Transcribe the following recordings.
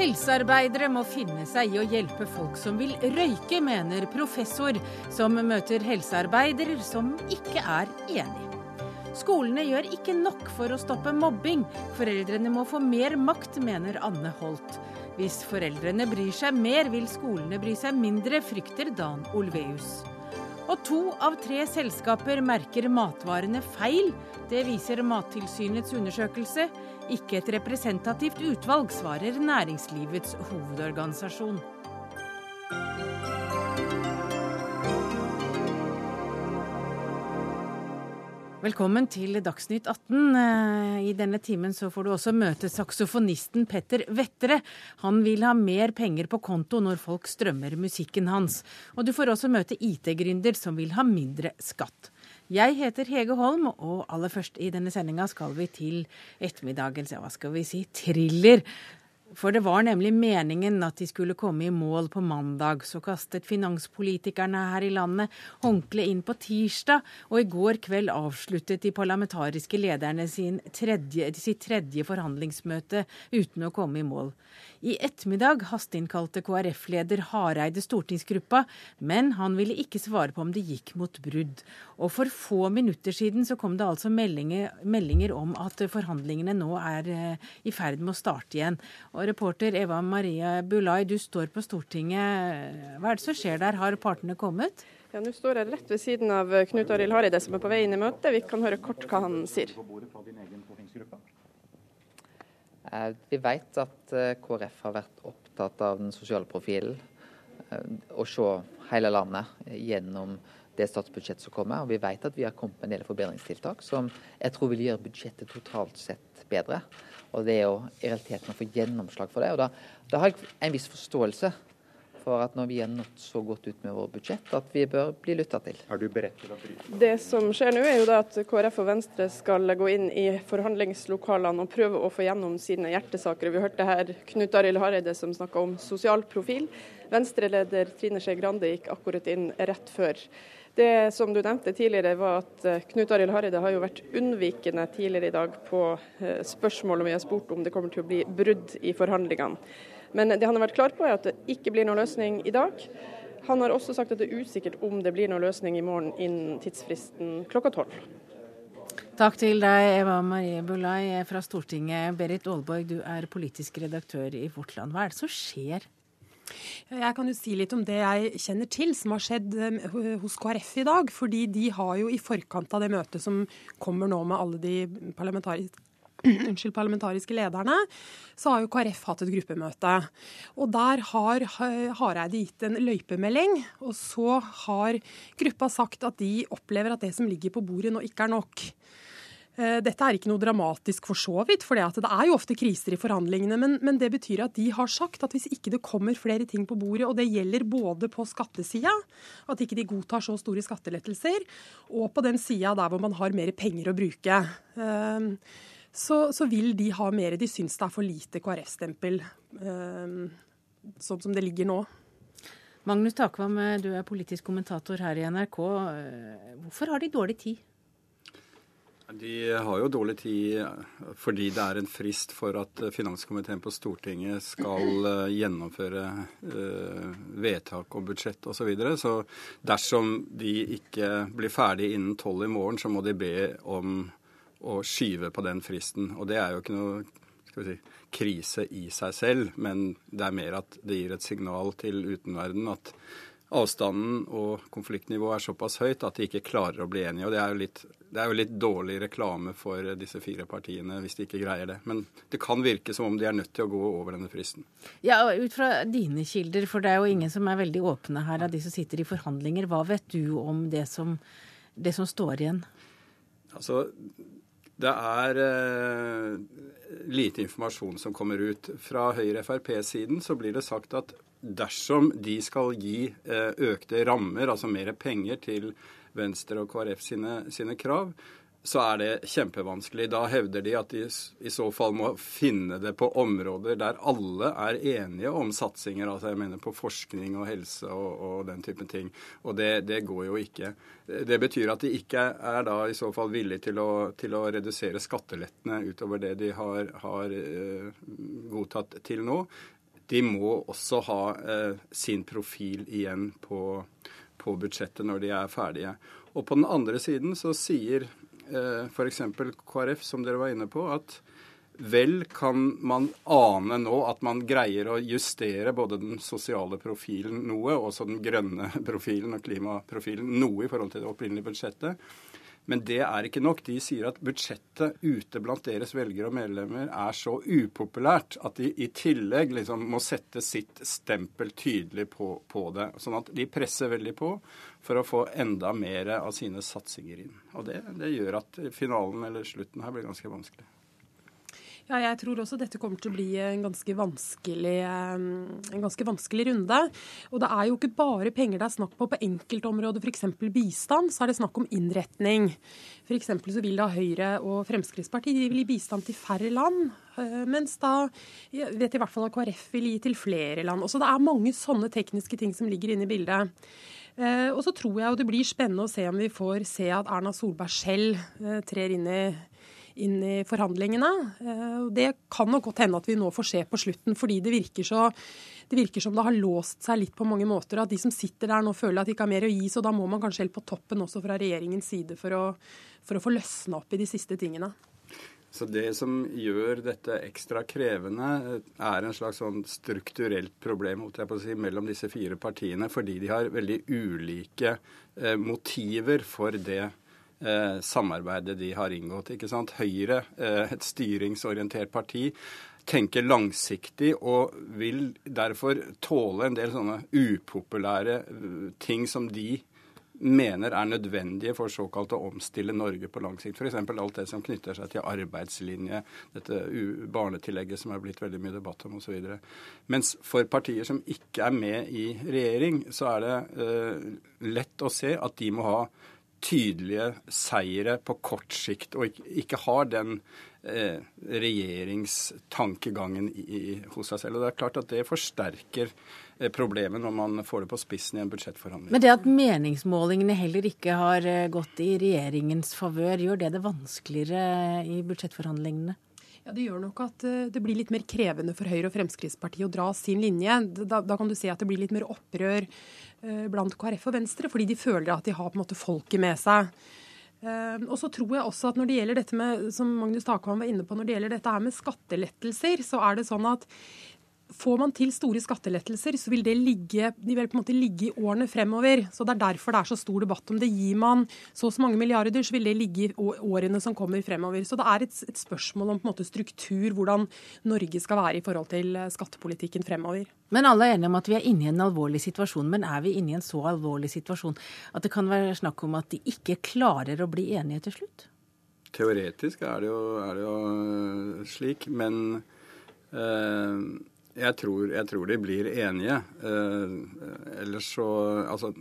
Helsearbeidere må finne seg i å hjelpe folk som vil røyke, mener professor, som møter helsearbeidere som ikke er enig. Skolene gjør ikke nok for å stoppe mobbing. Foreldrene må få mer makt, mener Anne Holt. Hvis foreldrene bryr seg mer, vil skolene bry seg mindre, frykter Dan Olveus. Og to av tre selskaper merker matvarene feil. Det viser Mattilsynets undersøkelse. Ikke et representativt utvalg, svarer Næringslivets hovedorganisasjon. Velkommen til Dagsnytt 18. Eh, I denne timen så får du også møte saksofonisten Petter Vettere. Han vil ha mer penger på konto når folk strømmer musikken hans. Og du får også møte IT-gründer som vil ha mindre skatt. Jeg heter Hege Holm, og aller først i denne sendinga skal vi til ettermiddagens, ja hva skal vi si, thriller for det var nemlig meningen at de skulle komme i mål på mandag. Så kastet finanspolitikerne her i landet håndkleet inn på tirsdag, og i går kveld avsluttet de parlamentariske lederne tredje, sitt tredje forhandlingsmøte uten å komme i mål. I ettermiddag hasteinnkalte KrF-leder Hareide stortingsgruppa, men han ville ikke svare på om det gikk mot brudd. Og for få minutter siden så kom det altså meldinger, meldinger om at forhandlingene nå er eh, i ferd med å starte igjen. Og reporter Eva Maria Bulai, du står på Stortinget. Hva er det som skjer der? Har partene kommet? Ja, Nå står jeg rett ved siden av Knut Arild Hareide som er på vei inn i møtet. Vi kan høre kort hva han sier. Eh, vi vet at eh, KrF har vært opptatt av den sosiale profilen. Å eh, se hele landet gjennom det statsbudsjettet som kommer. Og vi vet at vi har kommet med en del forbedringstiltak som jeg tror vil gjøre budsjettet totalt sett bedre. Og det er jo i realiteten å få gjennomslag for det. Og da, da har jeg en viss forståelse for at når vi er nådd så godt ut med vårt budsjett, at vi bør bli lytta til. Er du beredt til å bryte? Det som skjer nå, er jo da at KrF og Venstre skal gå inn i forhandlingslokalene og prøve å få gjennom sine hjertesaker. Vi hørte her Knut Arild Hareide som snakka om sosial profil. Venstre-leder Trine Skei Grande gikk akkurat inn rett før. Det som du nevnte tidligere, var at eh, Knut Arild Hareide har jo vært unnvikende tidligere i dag på eh, spørsmål om vi har spurt om det kommer til å bli brudd i forhandlingene. Men det han har vært klar på, er at det ikke blir noen løsning i dag. Han har også sagt at det er usikkert om det blir noen løsning i morgen innen tidsfristen klokka tolv. Takk til deg, Eva Marie Bulai fra Stortinget. Berit Aalborg, du er politisk redaktør i Vårt Land. Hva er det som skjer? Jeg kan jo si litt om det jeg kjenner til som har skjedd eh, hos KrF i dag. fordi de har jo i forkant av det møtet som kommer nå med alle de parlamentariske unnskyld, parlamentariske lederne, så har jo KrF hatt et gruppemøte. Og Der har Hareide gitt en løypemelding. Og så har gruppa sagt at de opplever at det som ligger på bordet nå ikke er nok. Eh, dette er ikke noe dramatisk for så vidt, for det er jo ofte kriser i forhandlingene. Men, men, det betyr at de har sagt at hvis ikke det kommer flere ting på bordet, og det gjelder både på skattesida, at ikke de godtar så store skattelettelser, og på den sida der hvor man har mer penger å bruke. Så, så, vil de ha mer. De syns det er for lite KrF-stempel, eh, sånn som det ligger nå. Magnus Takvam, du er politisk kommentator her i NRK. Eh, hvorfor har de dårlig tid? De har jo dårlig tid fordi det er en frist for at finanskomiteen på Stortinget skal eh, gjennomføre vedtak og budsjett osv. Så, videre. så dersom de ikke blir ferdig innen tolv i morgen, så må de be om å skyve på den fristen. Og det er jo ikke noe skal vi si, krise i seg selv, men det er mer at det gir et signal til utenverden at avstanden og konfliktnivået er såpass høyt at de ikke klarer å bli enige. Og det er, jo litt, det er jo litt dårlig reklame for disse fire partiene hvis de ikke greier det. Men det kan virke som om de er nødt til å gå over denne fristen. Ja, og Ut fra dine kilder, for det er jo ingen som er veldig åpne her av de som sitter i forhandlinger. Hva vet du om det som, det som står igjen? Altså, det er eh, lite informasjon som kommer ut. Fra Høyre-Frp-siden så blir det sagt at dersom de skal gi eh, økte rammer, altså mer penger til Venstre og KrF sine, sine krav, så er det kjempevanskelig. Da hevder de at de i så fall må finne det på områder der alle er enige om satsinger. Altså jeg mener på forskning og helse og, og den type ting. Og det, det, går jo ikke. Det betyr at de ikke er da i så fall villige til å, til å redusere skattelettene utover det de har, har uh, godtatt til nå. de må også ha eh, sin profil igjen på, på, budsjettet når de er ferdige. Og på den andre siden så sier eh, f.eks. KrF, som dere var inne på, at vel kan man ane nå at man greier å justere både den sosiale profilen noe, og også den grønne profilen og klimaprofilen noe i forhold til det opprinnelige budsjettet. Men det er ikke nok. De sier at budsjettet ute blant deres velgere og medlemmer er så upopulært at de i tillegg liksom må sette sitt stempel tydelig på, på, det. Sånn at de presser veldig på for å få enda mer av sine satsinger inn. Og det, det gjør at finalen eller slutten her blir ganske vanskelig. Ja, jeg tror også dette kommer til å bli en ganske en ganske vanskelig runde. Og det er jo ikke bare penger det er snakk på på enkeltområder, f.eks. bistand, så er det snakk om innretning. F.eks. så vil da Høyre og Fremskrittspartiet de vil gi bistand til færre land. Mens da vet i hvert fall at KrF vil gi til flere land. Så det er mange sånne tekniske ting som ligger inne i bildet. Og så tror jeg jo det blir spennende å se om vi får se at Erna Solberg selv trer inn i inn i forhandlingene. Eh, det kan nok godt hende at vi nå får se på slutten, fordi det virker, så, det virker som det har låst seg litt på mange måter. At de som sitter der nå føler at de ikke har mer å gi, så da må man kanskje helt på toppen også fra regjeringens side for å, for å få løsna opp i de siste tingene. Så Det som gjør dette ekstra krevende, er en slags sånn strukturelt problem si, mellom disse fire partiene, fordi de har veldig ulike eh, motiver for det samarbeidet de har inngått. ikke sant? Høyre, eh, et styringsorientert parti, tenker langsiktig og vil derfor tåle en del sånne upopulære eh, ting som de mener er nødvendige for såkalt å omstille Norge på lang sikt. F.eks. alt det som knytter seg til arbeidslinje, dette barnetillegget som er blitt veldig mye debatt om osv. Mens for partier som ikke er med i regjering, så er det uh, lett å se at de må ha tydelige seire på kort sikt, og ikke, ikke har den eh, regjeringstankegangen i, i, hos seg selv. Og Det er klart at det forsterker eh, problemet når man får det på spissen i en budsjettforhandling. Men det at meningsmålingene heller ikke har eh, gått i regjeringens favør, gjør det det vanskeligere i budsjettforhandlingene? Ja, Det gjør nok at det blir litt mer krevende for Høyre og Fremskrittspartiet å dra sin linje. Da, da kan du se at det blir litt mer opprør blant KrF og Venstre, fordi de føler at de har på en måte folket med seg. Eh, og så tror jeg også at når det gjelder dette med, som Magnus Takvam var inne på, når det gjelder dette her med skattelettelser, så er det sånn at Får man til store skattelettelser, så vil det ligge, de vil på en måte ligge i årene fremover. Så Det er derfor det er så stor debatt om det. Gir man så og så mange milliarder, så vil det ligge i årene som kommer fremover. Så det er et, et spørsmål om på en måte struktur, hvordan Norge skal være i forhold til eh, skattepolitikken fremover. Men alle er enige om at vi er inne i en alvorlig situasjon. Men er vi inne i en så alvorlig situasjon at det kan være snakk om at de ikke klarer å bli enige til slutt? Teoretisk er det jo, er det jo øh, slik, men øh, jeg tror, jeg tror, de blir enige. Eh, ellers så Altså,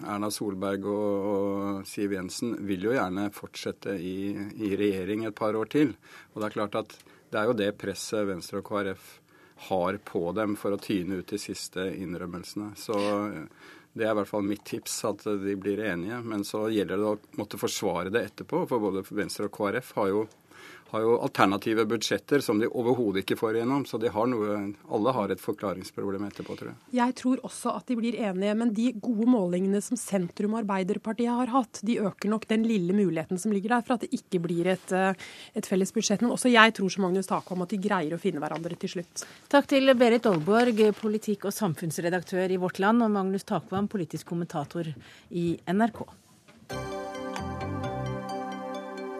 Erna Solberg og, og, Siv Jensen vil jo gjerne fortsette i, i, regjering et par år til. Og det er klart at det er jo det presset Venstre og KrF har på dem for å tyne ut de siste innrømmelsene. Så eh, det er i hvert fall mitt tips, at de blir enige. Men så gjelder det å måtte forsvare det etterpå. For både Venstre og KrF har jo har jo alternative budsjetter som de overhodet ikke får igjennom. Så de har noe, alle har et forklaringsproblem etterpå, tror jeg. Jeg tror også at de blir enige, men de gode målingene som sentrum Arbeiderpartiet har hatt, de øker nok den lille muligheten som ligger der for at det ikke blir et, eh, et felles budsjett. Men også jeg tror som Magnus Takvam at de greier å finne hverandre til slutt. Takk til Berit Aalborg, politikk- og samfunnsredaktør i Vårt Land, og Magnus Takvam, politisk kommentator i NRK.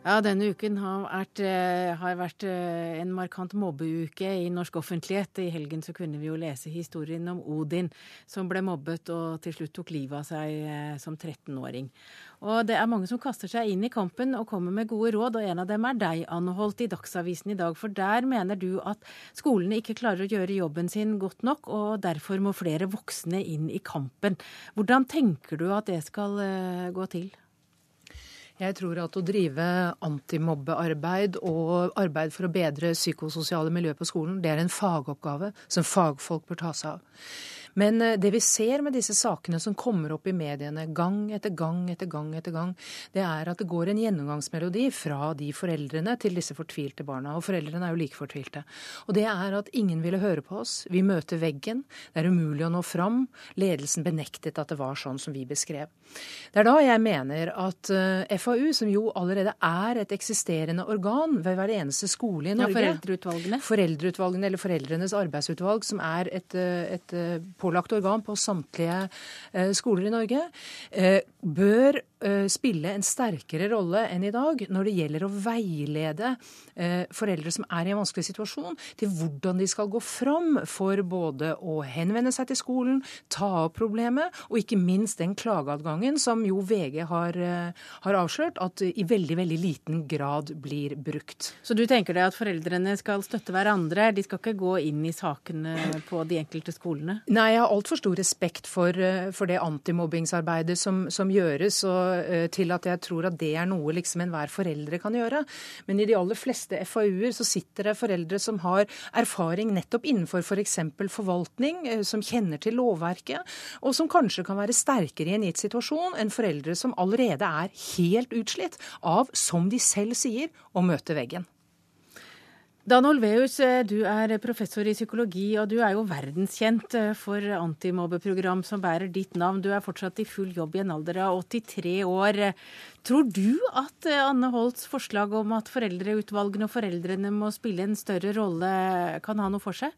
Ja, denne uken har vært, eh, har vært, eh, en markant mobbeuke i norsk offentlighet. I helgen så kunne vi jo lese historien om Odin, som ble mobbet og til slutt tok livet av seg eh, som 13-åring. Og det er mange som kaster seg inn i kampen og kommer med gode råd, og en av dem er deg, Anne Holt, i Dagsavisen i dag. For der mener du at skolene ikke klarer å gjøre jobben sin godt nok, og derfor må flere voksne inn i kampen. Hvordan tenker du at det skal gå til? Jeg tror at å drive antimobbearbeid og arbeid for å bedre psykososiale miljø på skolen, det er en fagoppgave som fagfolk bør ta seg av. Men eh, det vi ser med disse sakene som kommer opp i mediene gang etter gang etter gang, etter gang, det er at det går en gjennomgangsmelodi fra de foreldrene til disse fortvilte barna. Og foreldrene er jo like fortvilte. Og det er at ingen ville høre på oss. Vi møter veggen. Det er umulig å nå fram. Ledelsen benektet at det var sånn som vi beskrev. Det er da jeg mener at eh, FAU, som jo allerede er et eksisterende organ ved hver eneste skole i Norge ja, Foreldreutvalgene? Foreldreutvalgene eller Foreldrenes arbeidsutvalg, som er et, eh, et pålagt organ på samtlige skoler i Norge, bør spille en sterkere rolle enn i dag når det gjelder å veilede foreldre som er i en vanskelig situasjon, til hvordan de skal gå fram for både å henvende seg til skolen, ta opp problemet, og ikke minst den klageadgangen som jo VG har, har avslørt at i veldig, veldig liten grad blir brukt. Så du tenker deg at foreldrene skal støtte hverandre, de skal ikke gå inn i sakene på de enkelte skolene? Nei, jeg har altfor stor respekt for, for det antimobbingsarbeidet som, som gjøres, og uh, til at jeg tror at det er noe liksom enhver foreldre kan gjøre. Men i de aller fleste FAU-er så sitter det foreldre som har erfaring nettopp innenfor f.eks. For forvaltning, uh, som kjenner til lovverket, og som kanskje kan være sterkere i en gitt situasjon enn foreldre som allerede er helt utslitt av, som de selv sier, å møte veggen. Dan Olveus, eh, du er professor i psykologi, og du er jo verdenskjent eh, for antimobbeprogram som bærer ditt navn. Du er fortsatt i full jobb i en alder av 83 år. Tror du at eh, Anne Holts forslag om at foreldreutvalgene og foreldrene må spille en større rolle, kan ha noe for seg?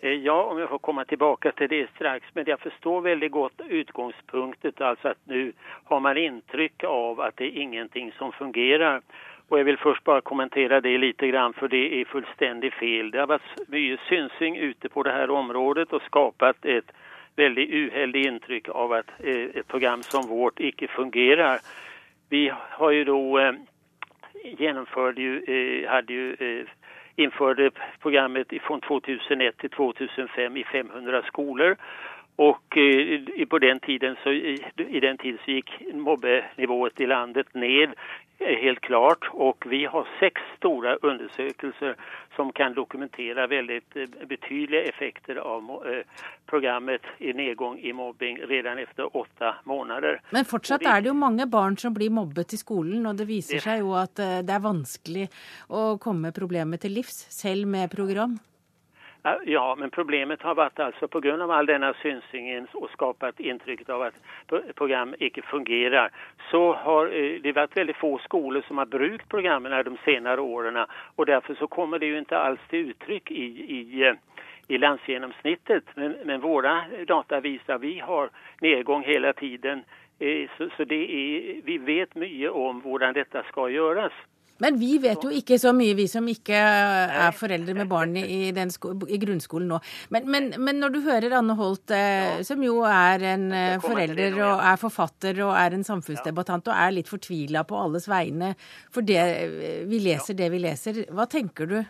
Ja, om jeg får komme tilbake til det straks. Men jeg forstår veldig godt utgangspunktet. Altså at nå har man inntrykk av at det er ingenting som fungerer. Og jeg vil først bare kommentere det litt, for det er fullstendig feil. Det har vært mye synsing ute på dette området og skapt et veldig uheldig inntrykk av at eh, et program som vårt ikke fungerer. Vi har jo da eh, gjennomført eh, hadde jo innførte programmet fra 2001 til 2005 i 500 skoler. Og på den tiden så, i den tiden så gikk mobbenivået i landet ned helt klart. Og vi har seks store undersøkelser som kan dokumentere veldig betydliga betydelige effekter av eh, programmet i nedgång i mobbing redan etter åtte måneder. Men fortsatt er det jo mange barn som blir mobbet i skolen, og det viser seg jo at eh, det er vanskelig å komme problemet til livs, selv med program? Ja, men problemet har vært altså pga. all denne synsingen og skapt inntrykk av at program ikke fungerer, så har det vært veldig få skoler som har brukt programmene de senere årene. og Derfor så kommer det jo ikke alls til uttrykk i, i, i landsgjennomsnittet. Men, men våre data viser vi har nedgang hele tiden. Så, så er, vi vet mye om hvordan dette skal gjøres. Men vi vet jo ikke så mye, vi som ikke er foreldre med barn i, i grunnskolen nå. Men, men, men, når du hører Anne Holt, eh, som jo er en eh, forelder og er forfatter og er en samfunnsdebattant og er litt fortvila på alles vegne for det eh, vi leser det vi leser, hva tenker du?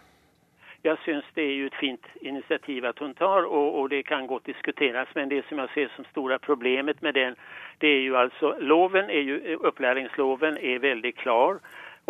Jeg syns det er jo et fint initiativ at hun tar, og, og, det kan godt diskuteres. Men det som jeg ser som store problemet med den, det er jo altså Loven er jo, Opplæringsloven er veldig klar.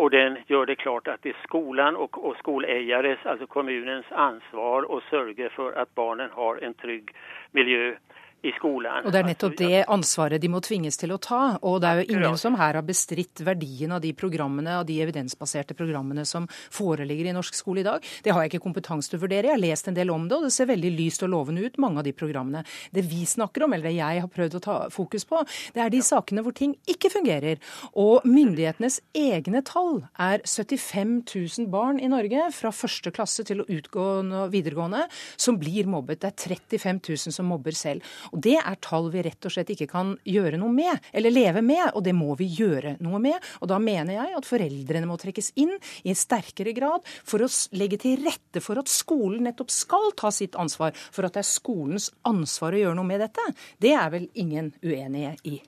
Og den gjør det klart at det er skolan og, och skolägares, altså kommunens ansvar å sørge for at barnen har en trygg miljø i skolen. Og Det er nettopp det ansvaret de må tvinges til å ta. Og det er jo ingen som her har bestridt verdien av de programmene, av de evidensbaserte programmene som foreligger i norsk skole i dag. Det har jeg ikke kompetanse til å vurdere. Jeg har lest en del om det, og det ser veldig lyst og lovende ut, mange av de programmene. Det vi snakker om, eller det jeg har prøvd å ta fokus på, det er de sakene hvor ting ikke fungerer. Og myndighetenes egne tall er 75 000 barn i Norge fra første klasse til å utgå videregående som blir mobbet. Det er 35 000 som mobber selv. Og Det er tall vi rett og slett ikke kan gjøre noe med, eller leve med, og det må vi gjøre noe med. Og Da mener jeg at foreldrene må trekkes inn i en sterkere grad for å legge til rette for at skolen nettopp skal ta sitt ansvar, for at det er skolens ansvar å gjøre noe med dette. Det er vel ingen uenige i.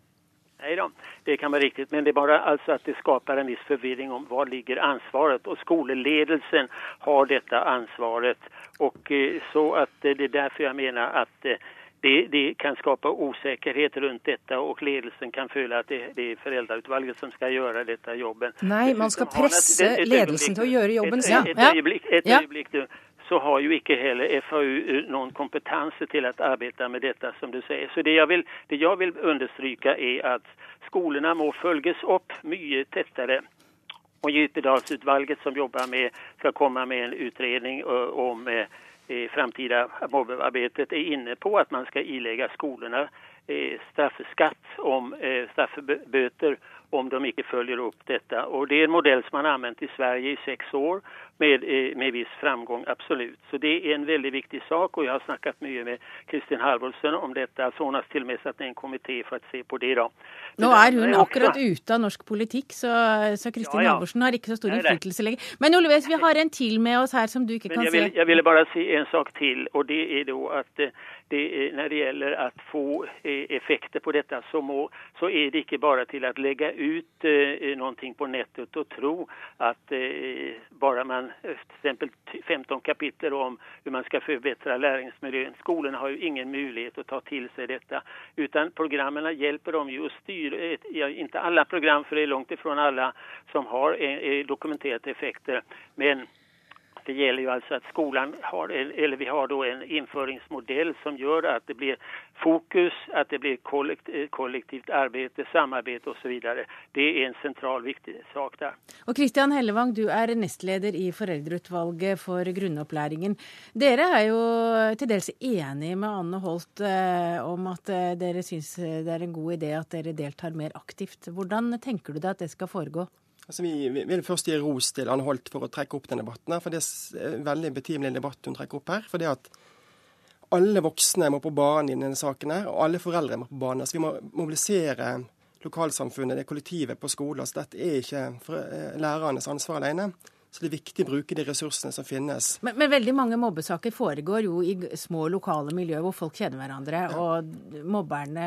Nei da, det kan være riktig. Men det er bare altså at det skaper en viss forvirring om hva ligger ansvaret. Og skoleledelsen har dette ansvaret. Og eh, så at Det er derfor jeg mener at eh, det, det, kan skape usikkerhet rundt dette, og ledelsen kan føle at det, det, er foreldreutvalget som skal gjøre dette jobben. Nei, man skal presse ledelsen til å gjøre jobben sin. Et, et, et, øyeblikk, et øyeblikk, du. Så har jo ikke heller FAU noen kompetanse til å arbeide med dette, som du sier. Så det jeg vil, det jeg vil understryke, er at skolene må følges opp mye tettere. Og Djupedalsutvalget som jobber med, skal komme med en utredning om eh, framtida mobbearbeidet, er inne på at man skal ilegge skolene eh, straffeskatt om eh, straffebøter om de ikke følger opp dette. Og Det er en modell som man har anvendt i Sverige i seks år, med, eh, med viss framgang. Absolutt. Så det er en veldig viktig sak. og Jeg har snakket mye med Kristin Halvorsen om dette. Så hun har til og med satt ned en komité for å se på det. da. Nå er hun akkurat ute av norsk politikk, så, så Kristin ja, ja. Halvorsen har ikke så stor innflytelse lenger. Men Olves, vi har en til med oss her som du ikke kan jeg vil, se. Jeg ville bare si en sak til. og det er da at eh, det, når det gjelder å få eh, effekter på dette, så, må, så, er det ikke bare til å legge ut eh, noe på nettet og tro at eh, bare man f.eks. 15 kapitler om hvordan man skal forbedre læringsmiljøet. Skolene har jo ingen mulighet å ta til seg dette. Utan programmene hjelper dem jo å styre ja, Ikke alle program, for det er langt ifra alle som har eh, dokumenterte effekter. men det gjelder jo altså at skolen har, eller vi har en innføringsmodell som gjør at det blir fokus, at det blir kollektivt, kollektivt arbeid, samarbeid osv. Det er en sentral, viktig sak der. Og Kristian Hellevang, du er nestleder i Foreldreutvalget for grunnopplæringen. Dere er jo til dels enige med Anne Holt eh, om at eh, dere syns det er en god idé at dere deltar mer aktivt. Hvordan tenker du deg at det skal foregå? Altså, vi, vi, vil først gi ros til Anne Holt for å trekke opp den debatten. her, for Det er en veldig betimelig debatt hun trekker opp her. for det at alle voksne må på banen i denne saken, her, og alle foreldre må på banen. Altså, vi må mobilisere lokalsamfunnet, det kollektivet på skolen. Altså, dette er ikke eh, lærernes ansvar alene. Så det er viktig å bruke de ressursene som finnes. Men, men, veldig mange mobbesaker foregår jo i små lokale miljøer hvor folk kjenner hverandre. Ja. Og mobberne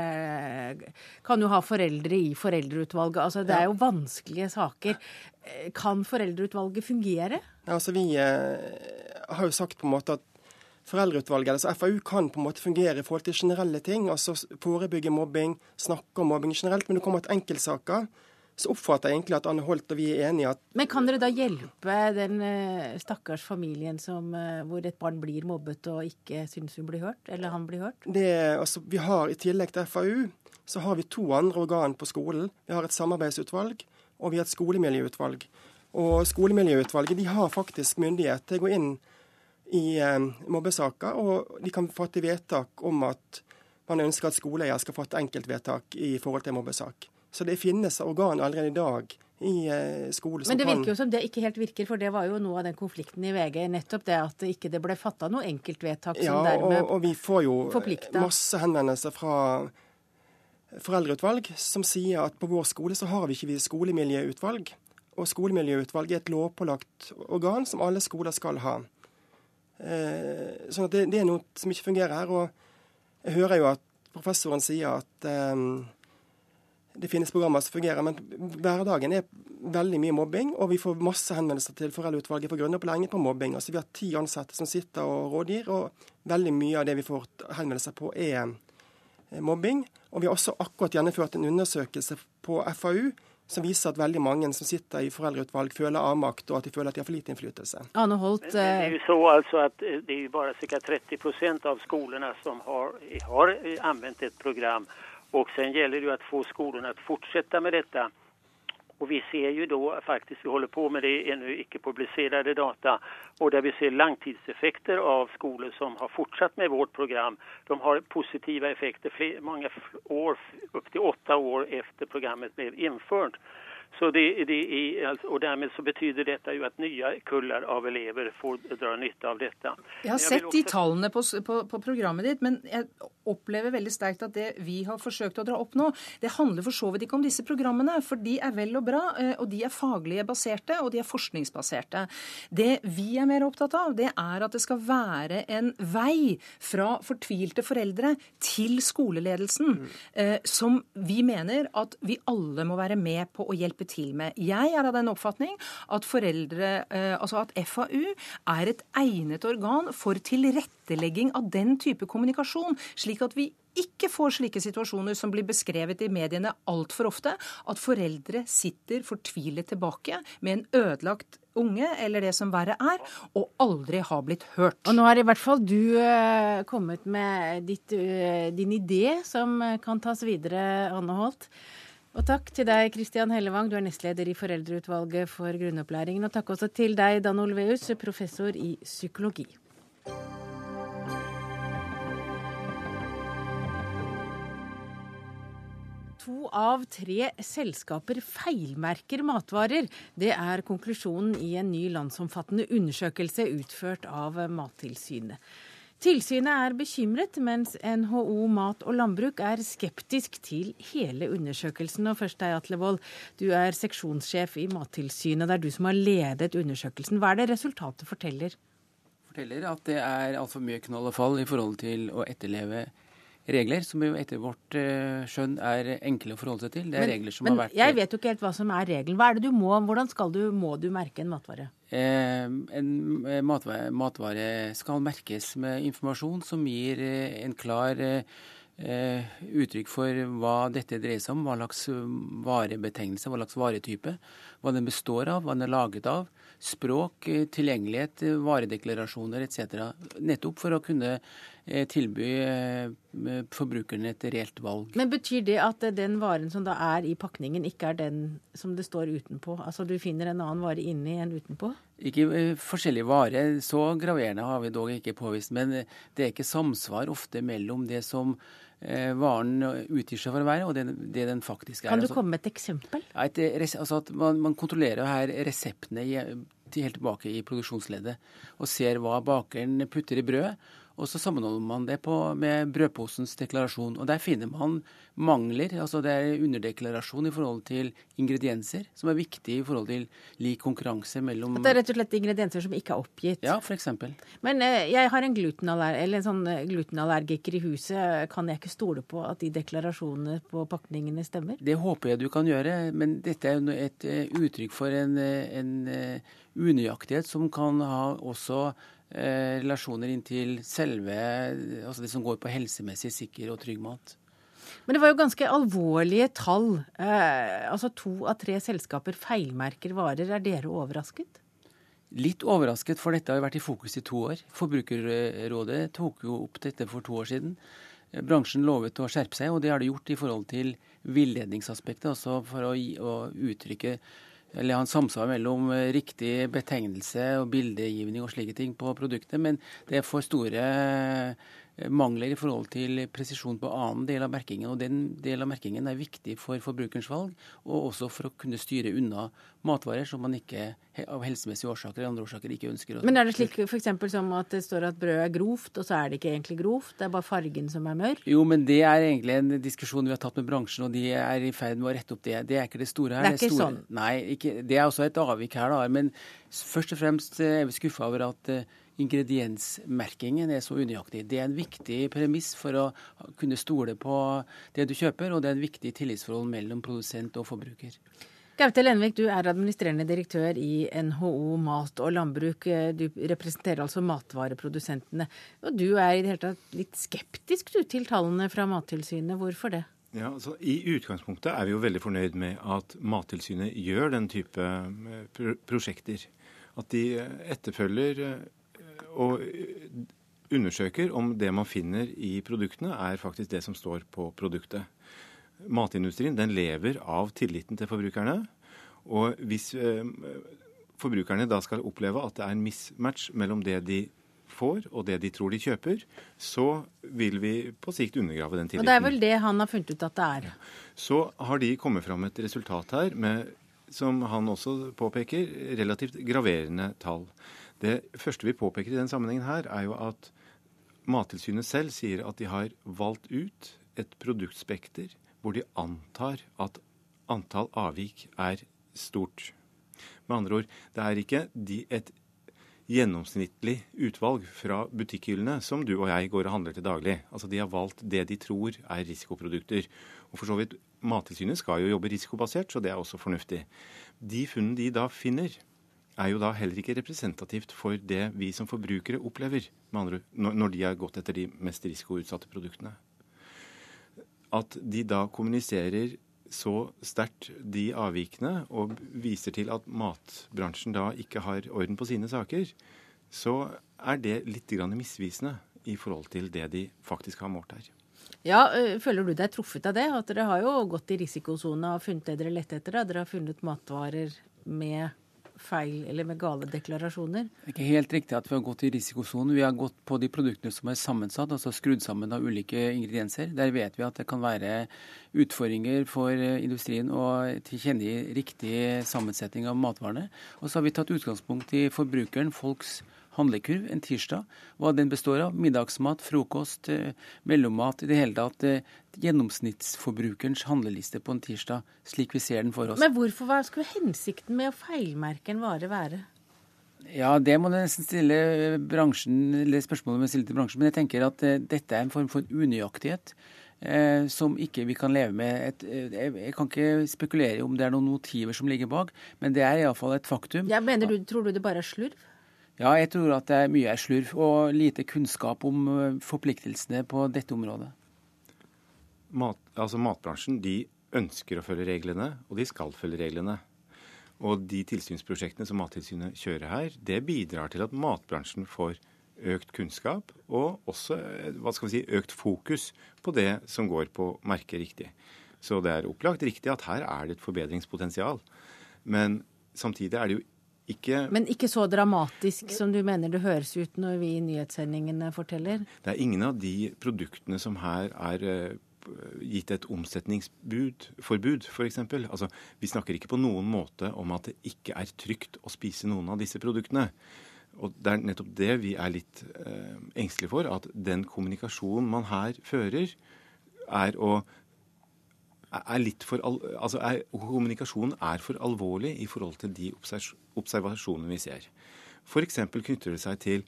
kan jo ha foreldre i foreldreutvalget. Altså det er jo vanskelige saker. Kan foreldreutvalget fungere? Ja, altså Vi eh, har jo sagt på en måte at Foreldreutvalget, altså FAU, kan på en måte fungere i forhold til generelle ting. altså Forebygge mobbing, snakke om mobbing generelt. Men det kommer til enkeltsaker så oppfatter jeg egentlig at Anne Holt og vi er enige at Men kan dere da hjelpe den uh, stakkars familien som, uh, hvor et barn blir mobbet og ikke syns hun blir hørt, eller han blir hørt? Det, altså, vi har I tillegg til FAU så har vi to andre organ på skolen. Vi har et samarbeidsutvalg og vi har et skolemiljøutvalg. Og Skolemiljøutvalget de har faktisk myndighet til å gå inn i eh, mobbesaker, og de kan fatte vedtak om at man ønsker at skoleeier skal fatte enkeltvedtak i forhold til mobbesak. Så det finnes organ allerede i dag i eh, skole som Men det virker jo som det ikke helt virker, for det var jo noe av den konflikten i VG. Nettopp det at ikke det ble fatta noe enkeltvedtak ja, som dermed og, og vi får jo masse henvendelser fra foreldreutvalg som sier at på vår skole så har vi ikke vi skolemiljøutvalg. Og skolemiljøutvalg er et lovpålagt organ som alle skoler skal ha. Eh, sånn at det, det, er noe som ikke fungerer her. Og jeg hører jo at professoren sier at eh, det finnes programmer som fungerer, men hverdagen er veldig mye mobbing. Og vi får masse henvendelser til Foreldreutvalget for grunnopplæringen på mobbing. Altså Vi har ti ansatte som sitter og rådgir, og veldig mye av det vi får henvendelser på, er mobbing. Og vi har også akkurat gjennomført en undersøkelse på FAU som viser at veldig mange som sitter i foreldreutvalg, føler avmakt, og at de føler at de har for lite innflytelse. Anne Holt, det er jo så altså at eh, det er bare ca. 30% av skolene som har, har anvendt et program. Och sen gäller det att få skolorna att fortsätta med detta. Och vi ser ju då faktiskt, vi håller på med det ännu icke publicerade data, och där vi ser langtidseffekter av skolor som har fortsatt med vårt program. De har positiva effekter fler, många år, upp till åtta år efter programmet blev infört. Så det, det er, och og Dermed så betyder dette jo at nye kuller av elever får dra nytte av dette. Jeg har sett de tallene på, på, på, programmet ditt, men jeg opplever veldig sterkt at det vi har forsøkt å dra opp nå, det handler for så vidt ikke om disse programmene. For de er vel og bra, eh, og de er faglige baserte, og de er forskningsbaserte. Det vi er mer opptatt av, det er at det skal være en vei fra fortvilte foreldre til skoleledelsen, mm. som vi mener at vi alle må være med på å hjelpe til med. Jeg er av den oppfatning at foreldre, eh, altså at FAU er et egnet organ for tilrettelegging tilrettelegging av den type kommunikasjon, slik at vi ikke får slike situasjoner som blir beskrevet i mediene altfor ofte, at foreldre sitter fortvilet tilbake med en ødelagt unge, eller det som verre er, og aldri har blitt hørt. Og nå har i hvert fall du uh, kommet med ditt, uh, din idé som kan tas videre, Anne Holt. Og takk til deg, Kristian Hellevang, du er nestleder i Foreldreutvalget for grunnopplæringen. Og takk også til deg, Dan Olveus, professor i psykologi. Av tre selskaper feilmerker matvarer. Det er konklusjonen i en ny landsomfattende undersøkelse utført av Mattilsynet. Tilsynet er bekymret, mens NHO Mat og Landbruk er skeptisk til hele undersøkelsen. Og først deg, Atle Wold, du er seksjonssjef i Mattilsynet. Det er du som har ledet undersøkelsen. Hva er det resultatet forteller? Forteller at det er altfor mye knall og fall i forhold til å etterleve regler som jo etter vårt uh, skjønn er enkle å forholde seg til. Det er men, regler som men har vært jeg vet jo ikke helt hva som er regelen. Hva er det du må, Hvordan skal du, må du merke en matvare? Eh, en matvare, matvare, skal merkes med informasjon som gir eh, en klar eh, uttrykk for hva dette dreier seg om, hva slags varebetegnelse, hva slags varetype, hva den består av, hva den er laget av, språk, eh, tilgjengelighet, varedeklarasjoner etc. Nettopp for å kunne Eh, tilby eh, forbrukerne et reelt valg. Men Betyr det at den varen som da er i pakningen, ikke er den som det står utenpå? Altså du finner en annen vare inni enn utenpå? Ikke eh, forskjellige varer. Så graverende har vi dog ikke påvist. Men det er ikke samsvar ofte mellom det som varen utgir seg for å være, og det, det den faktisk er. Kan du altså, komme med et eksempel? Ja, et, altså at man, man, kontrollerer her reseptene i, helt tilbake i produksjonsleddet og ser hva bakeren putter i brødet. Og så sammenholder man det på, med brødposens deklarasjon. Og der finner man mangler. altså Det er underdeklarasjon i forhold til ingredienser, som er viktig i forhold til lik konkurranse mellom At det er rett og slett ingredienser som ikke er oppgitt? Ja, f.eks. Men eh, jeg har en, eller en sånn eh, glutenallergiker i huset. Kan jeg ikke stole på at de deklarasjonene på pakningene stemmer? Det håper jeg du kan gjøre, men dette er et eh, uttrykk for en, en unøyaktighet som kan ha også Eh, relasjoner inntil selve altså det som går på helsemessig sikker og trygg mat. Men det var jo ganske alvorlige tall. Eh, altså to av tre selskaper feilmerker varer. Er dere overrasket? Litt overrasket, for dette har vært i fokus i to år. Forbrukerrådet tok jo opp dette for to år siden. Bransjen lovet å skjerpe seg, og det har de gjort i forhold til villedningsaspektet. Altså for å, å uttrykke eller ha en samsvar mellom eh, riktig betegnelse og bildegivning og slike ting på produktet. Men det er for store mangler i forhold til presisjon på annen del av merkingen. og Den del av merkingen er viktig for forbrukerens valg, og også for å kunne styre unna matvarer som man ikke av helsemessige årsaker eller andre årsaker ikke ønsker. Men er det slik f.eks. som at det står at brød er grovt, og så er det ikke egentlig grovt? Det er bare fargen som er mørk? Jo, men det er egentlig en diskusjon vi har tatt med bransjen, og de er i ferd med å rette opp det. Det er ikke det store her. Det er ikke store, sånn? Nei, ikke, det er også et avvik her, da. Men først og fremst er vi skuffa over at eh, ingrediensmerkingen er så unøyaktig. Det er en viktig premiss for å kunne stole på det du kjøper, og det er en viktig tillitsforhold mellom produsent og forbruker. Gaute Lenvik, du er administrerende direktør i NHO Mat og Landbruk. Du representerer altså matvareprodusentene. Og du er i det hele tatt litt skeptisk du, til tallene fra Mattilsynet. Hvorfor det? Ja, altså I utgangspunktet er vi jo veldig fornøyd med at Mattilsynet gjør den type eh, prosjekter. At de etterfølger eh, og undersøker om det man finner i produktene, er faktisk det som står på produktet. Matindustrien den lever av tilliten til forbrukerne. Og hvis eh, forbrukerne da skal oppleve at det er en mismatch mellom det de får og det de tror de kjøper, så vil vi på sikt undergrave den tilliten. Og Det er vel det han har funnet ut at det er? Så har de kommet fram et resultat her med, som han også påpeker, relativt graverende tall. Det første vi påpeker i den sammenhengen her, er jo at Mattilsynet selv sier at de har valgt ut et produktspekter hvor de antar at antall avvik er stort. Med andre ord, det er ikke de, et gjennomsnittlig utvalg fra butikkhyllene som du og jeg går og handler til daglig. Altså De har valgt det de tror er risikoprodukter. Og for så vidt, Mattilsynet skal jo jobbe risikobasert, så det er også fornuftig. De funnene de da finner, er jo da heller ikke representativt for det vi som forbrukere opplever andre, når de har gått etter de mest risikoutsatte produktene. At de da kommuniserer så sterkt de avvikene og viser til at matbransjen da ikke har orden på sine saker, så er det litt misvisende i forhold til det de faktisk har målt her. Ja, Føler du deg truffet av det? At dere har jo gått i risikosona og funnet det dere lette etter? Da. Dere har funnet matvarer med feil eller med gale deklarasjoner? Det er ikke helt riktig at vi har gått i risikosonen. Vi har gått på de produktene som er sammensatt, altså skrudd sammen av ulike ingredienser. Der vet vi at det kan være utfordringer for industrien å tilkjennegi riktig sammensetning av matvarene. Og så har vi tatt utgangspunkt i forbrukeren, folks handlekurv en tirsdag. Hva den består av. Middagsmat, frokost, eh, mellommat. I det hele tatt eh, gjennomsnittsforbrukerens handleliste på en tirsdag, slik vi ser den for oss. Men hvorfor hva skulle hensikten med å feilmerke en vare være? Ja, det må du nesten stille bransjen, eller spørsmålet må stille til bransjen. Men jeg tenker at uh, dette er en form for unøyaktighet uh, som ikke vi kan leve med. Et, uh, jeg kan ikke spekulere om det er noen motiver som ligger bak, men det er iallfall et faktum. Ja, mener du, Tror du det bare er slurv? Ja, jeg tror at det er mye er slurv og lite kunnskap om eh, forpliktelsene på dette området. Mat, altså Matbransjen de ønsker å følge reglene, og de skal følge reglene. Og de tilsynsprosjektene som Mattilsynet kjører her, det bidrar til at matbransjen får økt kunnskap og også eh, hva skal vi si, økt fokus på det som går på merke riktig. Så det er opplagt riktig at her er det et forbedringspotensial. Men samtidig er det jo ikke Men ikke så dramatisk som du mener det høres ut når vi i nyhetssendingene forteller? Det er ingen av de produktene som her er uh, gitt et omsetningsforbud, f.eks. Altså, vi snakker ikke på noen måte om at det ikke er trygt å spise noen av disse produktene. Og Det er nettopp det vi er litt eh, engstelige for. At den kommunikasjonen man her fører, er å er litt for, altså er, Kommunikasjonen er for alvorlig i forhold til de observasjonene vi ser. F.eks. knytter det seg til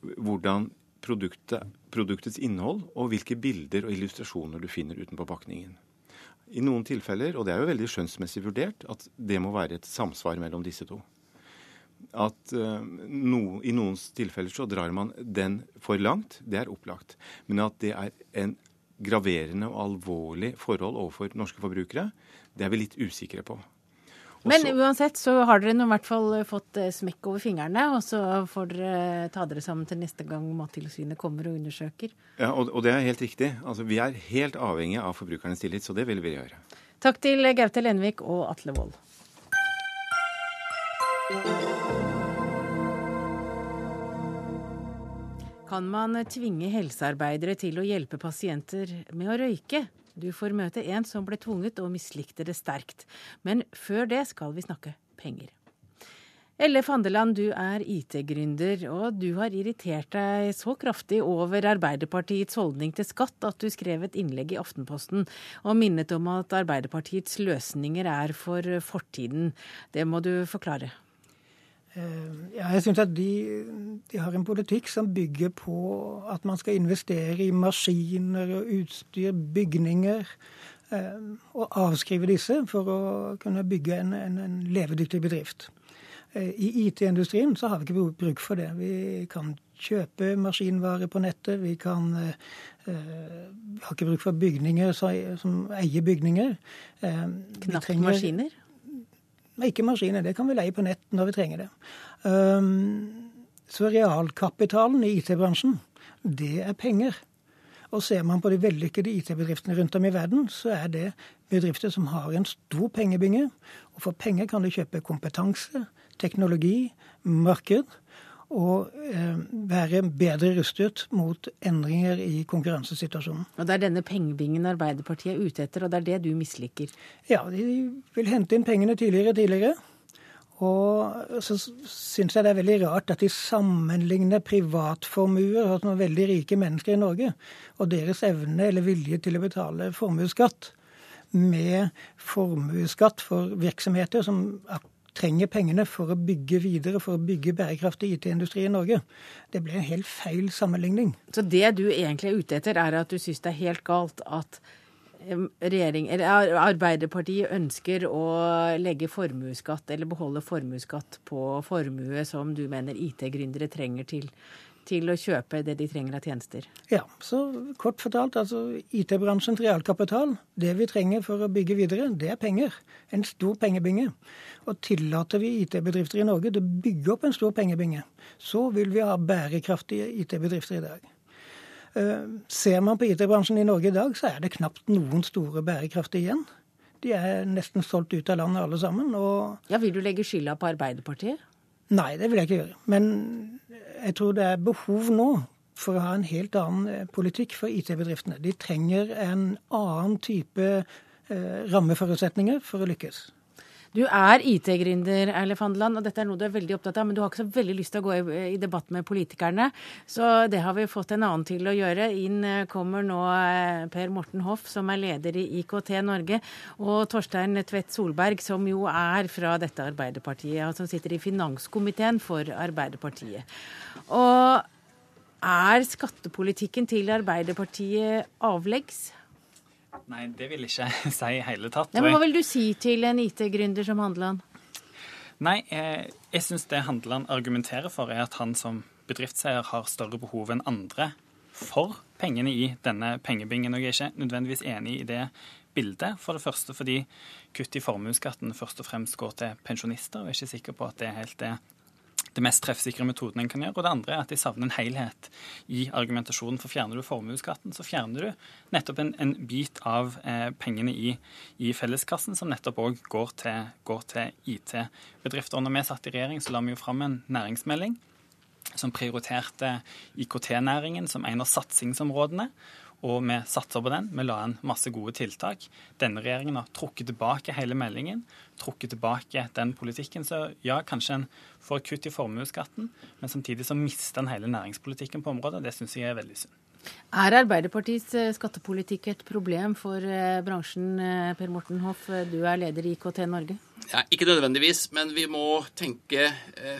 hvordan produktet, produktets innhold og hvilke bilder og illustrasjoner du finner utenpå pakningen. I noen tilfeller, og det er jo veldig skjønnsmessig vurdert, at det må være et samsvar mellom disse to. At uh, no, I noen tilfeller så drar man den for langt, det er opplagt. Men at det er en graverende og alvorlig forhold overfor norske forbrukere, det er vi litt usikre på. Også, Men uansett så har dere nå i hvert fall fått eh, smekk over fingrene, og så får dere ta dere sammen til neste gang Mattilsynet kommer og undersøker. Ja, og, og det er helt riktig. Altså, vi er helt avhengige av forbrukernes tillit, så det vil vi gjøre. Takk til Gaute Lenvik og Atle Wold. Kan man tvinge helsearbeidere til å hjelpe pasienter med å røyke? Du får møte en som ble tvunget og mislikte det sterkt. Men før det skal vi snakke penger. Elle Fandeland, du er IT-gründer, og du har irritert deg så kraftig over Arbeiderpartiets holdning til skatt at du skrev et innlegg i Aftenposten og minnet om at Arbeiderpartiets løsninger er for fortiden. Det må du forklare. Eh, ja, jeg syns at de, de, har en politikk som bygger på at man skal investere i maskiner og utstyr, bygninger, eh, og avskrive disse for å kunne bygge en, en, en levedyktig bedrift. Eh, I IT-industrien så har vi ikke bruk for det. Vi kan kjøpe maskinvarer på nettet. Vi kan vi har ikke bruk for bygninger som eier bygninger. Knapt maskiner? Ikke maskiner, det kan vi leie på nett når vi trenger det. Um, så realkapitalen i IT-bransjen, det er penger. Og ser man på de vellykkede IT-bedriftene rundt om i verden, så er det bedrifter som har en stor pengebinge. Og for penger kan du kjøpe kompetanse, teknologi, marked og eh, være bedre rustet mot endringer i konkurransesituasjonen. Og Det er denne pengebingen Arbeiderpartiet er ute etter, og det er det du misliker? Ja, de vil hente inn pengene tidligere og tidligere. Og så syns jeg det er veldig rart at de sammenligner privatformuer hos noen veldig rike mennesker i Norge, og deres evne eller vilje til å betale formuesskatt, med formuesskatt for virksomheter som trenger pengene for å bygge videre, for å bygge bærekraftig IT-industri i Norge. Det ble en helt feil sammenligning. Så det du egentlig er ute etter, er at du syns det er helt galt at eller Arbeiderpartiet ønsker å legge formuesskatt, eller beholde formuesskatt på formue som du mener IT-gründere trenger til, til å kjøpe det de trenger av tjenester? Ja, så kort fortalt, altså IT-bransjens realkapital, det vi trenger for å bygge videre, det er penger. En stor pengebinge. Og tillater vi IT-bedrifter i Norge til å bygge opp en stor pengebinge, så vil vi ha bærekraftige IT-bedrifter i dag. Eh, ser man på IT-bransjen i Norge i dag, så er det knapt noen store bærekraftige igjen. De er nesten solgt ut av landet alle sammen. Og... Ja, Vil du legge skylda på Arbeiderpartiet? Nei, det vil jeg ikke gjøre. Men jeg tror det er behov nå for å ha en helt annen eh, politikk for IT-bedriftene. De trenger en annen type eh, rammeforutsetninger for å lykkes. Du er IT-gründer, Eilif Handeland, og dette er noe du er veldig opptatt av. Men du har ikke så veldig lyst til å gå i, i, debatt med politikerne. Så det har vi fått en annen til å gjøre. Inn eh, kommer nå eh, Per Morten Hoff, som er leder i IKT Norge, og Torstein Tvedt Solberg, som jo er fra dette Arbeiderpartiet, og som sitter i finanskomiteen for Arbeiderpartiet. Og er skattepolitikken til Arbeiderpartiet avleggs? Nei, det vil ikke jeg si i hele tatt. Nei, men Hva vil du si til en IT-gründer som Handeland? Nei, jeg, eh, jeg syns det Handeland argumenterer for, er at han som bedriftseier har større behov enn andre for pengene i denne pengebingen. Og jeg er ikke nødvendigvis enig i det bildet. For det første fordi kutt i formuesskatten først og fremst går til pensjonister. og Jeg er ikke sikker på at det er helt det det mest treffsikre metoden en kan gjøre. Og det andre er at de savner en helhet i argumentasjonen. For fjerner du formuesskatten, så fjerner du nettopp en, en bit av eh, pengene i, i, felleskassen, som nettopp òg går til, til IT-bedrifter. Når vi satt i regjering, så la vi jo fram en næringsmelding som prioriterte IKT-næringen som en av satsingsområdene og vi satser på den. Vi la inn masse gode tiltak. Denne regjeringen har trukket tilbake hele meldingen, trukket tilbake den politikken. Så ja, kanskje en får kutt i formuesskatten, men samtidig så mister en hele næringspolitikken på området. Det syns jeg er veldig synd. Er Arbeiderpartiets eh, skattepolitikk et problem for eh, bransjen, eh, Per Morten Hoff? Du er leder i IKT Norge. Ja, ikke nødvendigvis, men vi må tenke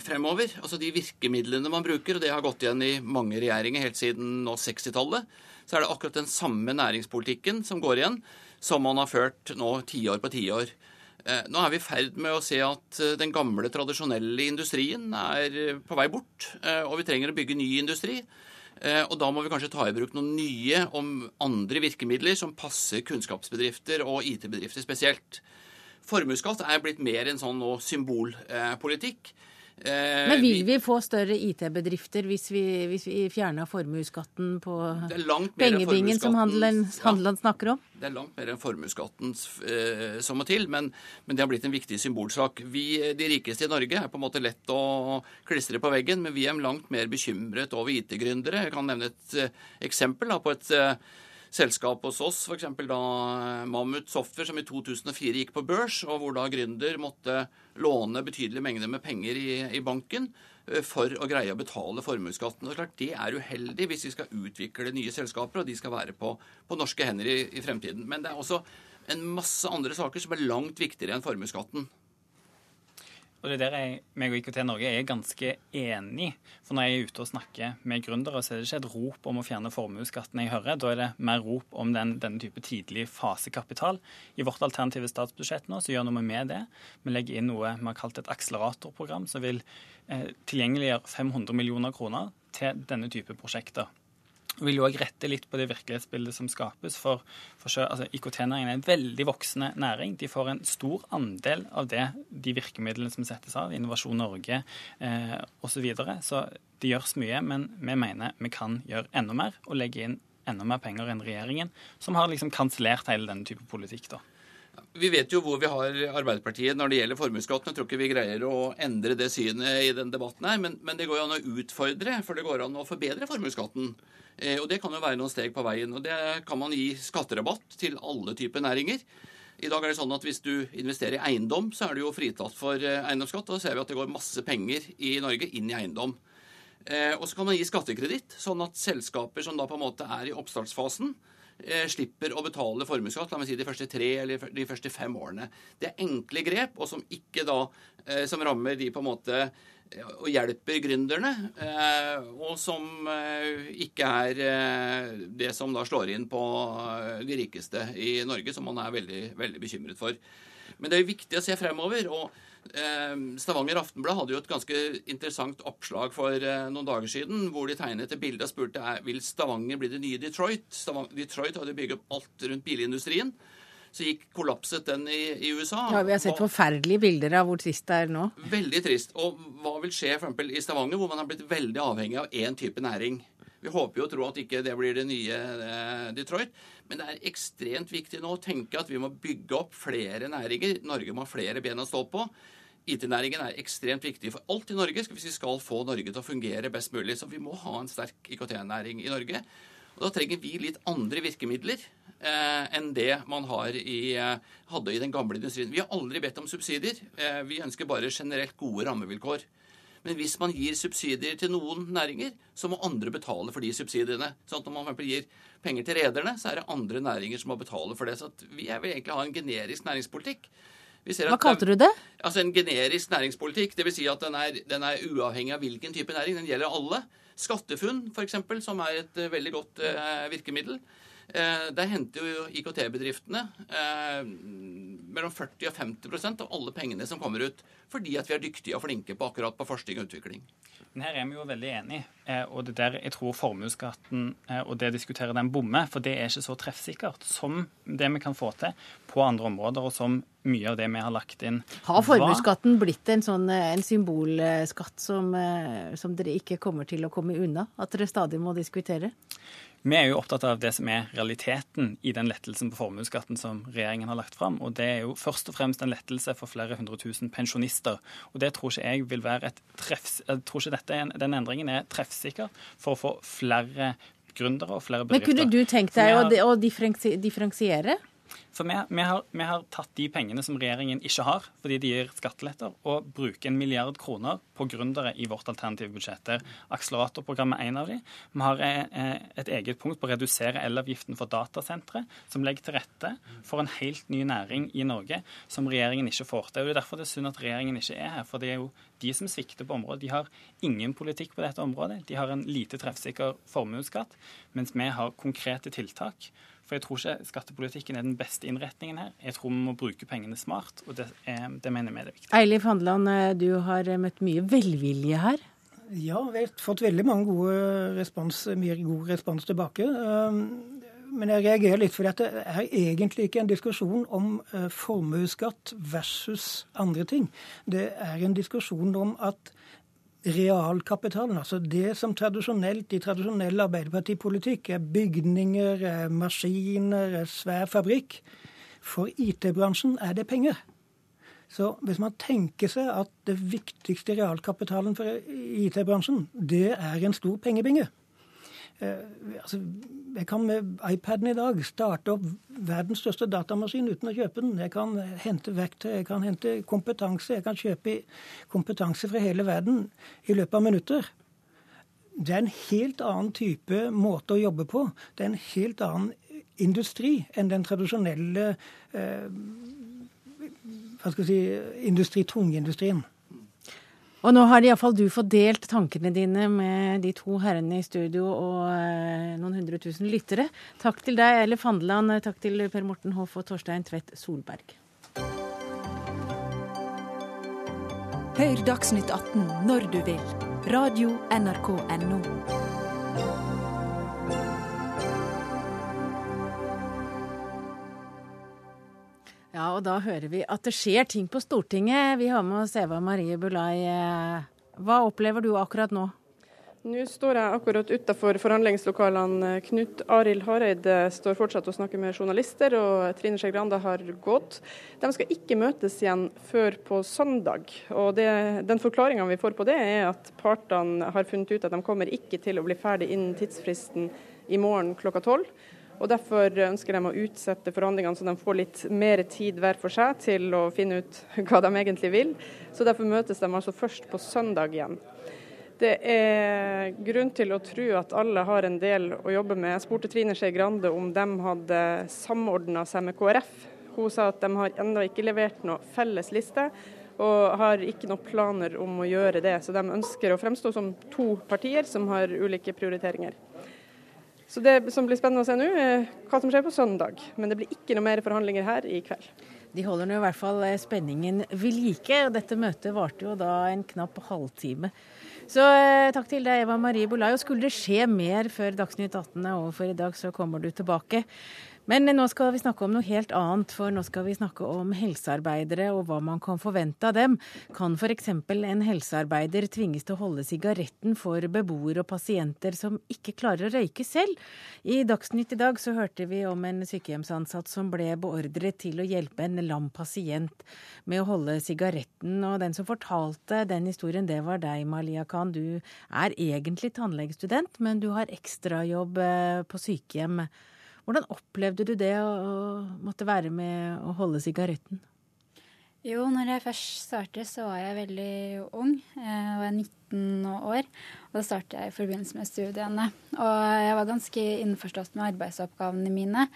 fremover. Altså De virkemidlene man bruker, og det har gått igjen i mange regjeringer helt siden 60-tallet så er det akkurat den samme næringspolitikken som går igjen, som man har ført nå tiår på tiår. Eh, nå er vi i ferd med å se at eh, den gamle, tradisjonelle industrien er eh, på vei bort, og vi trenger å bygge ny industri. Og da må vi kanskje ta i bruk noen nye om andre virkemidler som passer kunnskapsbedrifter og IT-bedrifter spesielt. Formuesskatt er blitt mer en sånn symbolpolitikk. Eh, Men vil vi få større IT-bedrifter hvis, hvis, vi fjerner formuesskatten på pengebingen som handelen, handelen, snakker om? Det er langt mer enn formuesskatten eh, som må til, men, men, det har blitt en viktig symbolsak. Vi, de rikeste i Norge, er på en måte lett å klistre på veggen, men vi er langt mer bekymret over IT-gründere. Jeg kan nevne et eh, eksempel da, på et eh, selskap hos oss, f.eks. da eh, Mammut Software, som i 2004 gikk på børs, og hvor da gründer måtte låne betydelige mengder med penger i, i banken eh, for å greie å betale formuesskatten. Det er uheldig hvis vi skal utvikle nye selskaper, og de skal være på, på norske hender i, i fremtiden. Men det er også en masse andre saker som er langt viktigere enn formuesskatten. Og det er der jeg, meg og IKT Norge er ganske enig. For når jeg er ute og snakker med gründere, så er det ikke et rop om å fjerne formuesskatten jeg hører. Da er det mer rop om den, denne type tidlig fasekapital. I vårt alternative statsbudsjett nå så gjør noe med det. Vi legger inn noe vi har kalt et akseleratorprogram, som vil eh, tilgjengeliggjøre 500 millioner kroner til denne type prosjekter. Vil jo òg rette litt på det virkelighetsbildet som skapes. For, for altså, IKT-næringen er en veldig voksende næring. De får en stor andel av det, de virkemidlene som settes av, Innovasjon Norge eh, osv. Så, videre. så det gjøres mye, men vi mener vi kan gjøre enda mer og legge inn enda mer penger enn regjeringen, som har liksom kansellert hele denne type politikk. da. Vi vet jo hvor vi har Arbeiderpartiet når det gjelder formuesskatten. Jeg tror ikke vi greier å endre det synet i den debatten her, men, men det går jo an å utfordre, for det går an å forbedre formuesskatten. Eh, og det kan jo være noen steg på veien. Og det kan man gi skatterabatt til alle typer næringer. I dag er det sånn at Hvis du investerer i eiendom, så er du jo fritatt for eh, eiendomsskatt. og Da ser vi at det går masse penger i Norge inn i eiendom. Eh, og så kan man gi skattekreditt, sånn at selskaper som da på en måte er i oppstartsfasen, slipper å betale formuesskatt si, de første tre eller de første fem årene. Det er enkle grep, og som ikke da, som rammer de på en måte og hjelper gründerne, eh, og som eh, ikke er eh, det som da slår inn på de rikeste i Norge, som man er veldig, veldig bekymret for. Men det er viktig å se fremover. og Stavanger Aftenblad hadde jo et ganske interessant oppslag for noen dager siden, hvor de tegnet et bilde og spurte vil Stavanger bli det nye Detroit. Detroit hadde bygget opp alt rundt bilindustrien. Så gikk kollapset den i, i USA. Ja, Vi har sett forferdelige bilder av hvor trist det er nå. Veldig trist. Og hva vil skje for i Stavanger, hvor man har blitt veldig avhengig av én type næring? Vi håper jo og tror at ikke det blir det nye eh, Detroit. Men det er ekstremt viktig nå å tenke at vi må bygge opp flere næringer. Norge må ha flere ben å stå på. IT-næringen er ekstremt viktig for alt i Norge hvis vi skal få Norge til å fungere best mulig. Så vi må ha en sterk IKT-næring i Norge. Og Da trenger vi litt andre virkemidler eh, enn det man i, eh, hadde i den gamle industrien. Vi har aldri bedt om subsidier. Eh, vi ønsker bare generelt gode rammevilkår. Men hvis man gir subsidier til noen næringer, så må andre betale for de subsidiene. Sånn at når man for gir penger til rederne, så er det andre næringer som må betale for det. Så vi vil egentlig ha en generisk næringspolitikk. Hva kalte du det? Altså En generisk næringspolitikk. Dvs. Si at den er, den er, uavhengig av hvilken type næring. Den gjelder alle. SkatteFUNN, f.eks., som er et uh, veldig godt uh, virkemiddel. Uh, der henter jo IKT-bedriftene mellom 40 og 50% av alle pengene som kommer ut, fordi at vi er dyktige og flinke på akkurat på forskning og utvikling. Men her er vi jo veldig enige, eh, og det der jeg tror formuesskatten eh, og det å diskutere den bommer, for det er ikke så treffsikkert som det vi kan få til på andre områder, og som mye av det vi har lagt inn. Har formuesskatten blitt en sånn eh, en symbolskatt som, som dere ikke kommer til å komme unna? At dere stadig må diskutere? Vi er jo opptatt av det som er realiteten i den lettelsen på formuesskatten som regjeringen har lagt fram. Og det er jo først og fremst en lettelse for flere hundre tusen pensjonister. Og det tror ikke jeg vil være et treffs... Jeg tror ikke dette, den endringen er treffsikker for å få flere gründere og flere bedrifter. Men kunne du tenkt deg å differensiere? For vi, vi, har, vi, har, tatt de pengene som regjeringen ikke har, fordi de gir skatteletter, og bruker en milliard kroner på gründere i vårt alternative budsjett. Akseleratorprogrammet er en av de. Vi har eh, et eget punkt på å redusere elavgiften for datasentre, som legger til rette for en helt ny næring i Norge som regjeringen ikke får til. Og Det er derfor det er synd at regjeringen ikke er her. For det er jo de som svikter på området. De har ingen politikk på dette området. De har en lite treffsikker formuesskatt, mens vi har konkrete tiltak for jeg tror ikke skattepolitikken er den beste innretningen her. Jeg tror vi må bruke pengene smart, og det, er, det mener vi er det viktige. Eilif Handeland, eh, du har møtt mye velvilje her. Ja, vi har fått veldig mange gode respons, mye god respons tilbake. Um, men jeg reagerer litt, for det er egentlig ikke en diskusjon om eh, formuesskatt versus andre ting. Det er en diskusjon om at realkapitalen, altså det som tradisjonelt i tradisjonell arbeiderpartipolitikk er bygninger, er maskiner, er svær fabrikk. For IT-bransjen er det penger. Så hvis man tenker seg at det viktigste realkapitalen for IT-bransjen, det er en stor pengebinge, Eh, altså, jeg kan med iPaden i dag starte opp verdens største datamaskin uten å kjøpe den. Jeg kan hente verktøy, jeg kan hente kompetanse. Jeg kan kjøpe kompetanse fra hele verden i løpet av minutter. Det er en helt annen type måte å jobbe på. Det er en helt annen industri enn den tradisjonelle eh, hva skal jeg si, industri, tungindustrien. Og nå har iallfall du fått delt tankene dine med de to herrene i studio og eh, noen hundre tusen lyttere. Takk til deg, Eilif Handeland. Takk til Per Morten Hoff og Torstein Tvedt Solberg. Hør Dagsnytt 18 når du vil. Radio NRK Radio.nrk.no. Ja, og da hører vi at det skjer ting på Stortinget. Vi har med oss Eva Marie Bulai. Hva opplever du akkurat nå? Nå står jeg akkurat utafor forhandlingslokalene. Knut Arild Hareide står fortsatt og snakker med journalister, og Trine Skei Grande har gått. De skal ikke møtes igjen før på søndag. Og det, Den forklaringa vi får på det, er at partene har funnet ut at de kommer ikke til å bli ferdig innen tidsfristen i morgen klokka tolv. Og Derfor ønsker de å utsette forhandlingene så de får litt mer tid hver for seg til å finne ut hva de egentlig vil. Så Derfor møtes de altså først på søndag igjen. Det er grunn til å tro at alle har en del å jobbe med. Jeg spurte Trine Skei Grande om de hadde samordna seg med KrF. Hun sa at de har ennå ikke levert noe felles liste, og har ikke noen planer om å gjøre det. Så de ønsker å fremstå som to partier som har ulike prioriteringer. Så Det som blir spennende å se nå, er hva som skjer på søndag. Men det blir ikke noe mer forhandlinger her i kveld. De holder nå i hvert fall eh, spenningen ved like. Dette møtet varte jo da en knapp halvtime. Så eh, takk til deg, Eva Marie Bolai. Og skulle det skje mer før Dagsnytt 18 er overfor i dag, så kommer du tilbake. Men nå skal vi snakke om noe helt annet, for nå skal vi snakke om helsearbeidere og hva man kan forvente av dem. Kan f.eks. en helsearbeider tvinges til å holde sigaretten for beboere og pasienter som ikke klarer å røyke selv? I Dagsnytt i dag så hørte vi om en sykehjemsansatt som ble beordret til å hjelpe en lam pasient med å holde sigaretten. Og den som fortalte den historien, det var deg, Malia Khan. Du er egentlig tannlegestudent, men du har ekstrajobb eh, på sykehjem. Hvordan opplevde du det å måtte være med å holde sigaretten? Jo, når jeg først startet, så var jeg veldig ung. Jeg var 19 år. Og da startet jeg i forbindelse med studiene. Og jeg var ganske innforstått med arbeidsoppgavene mine.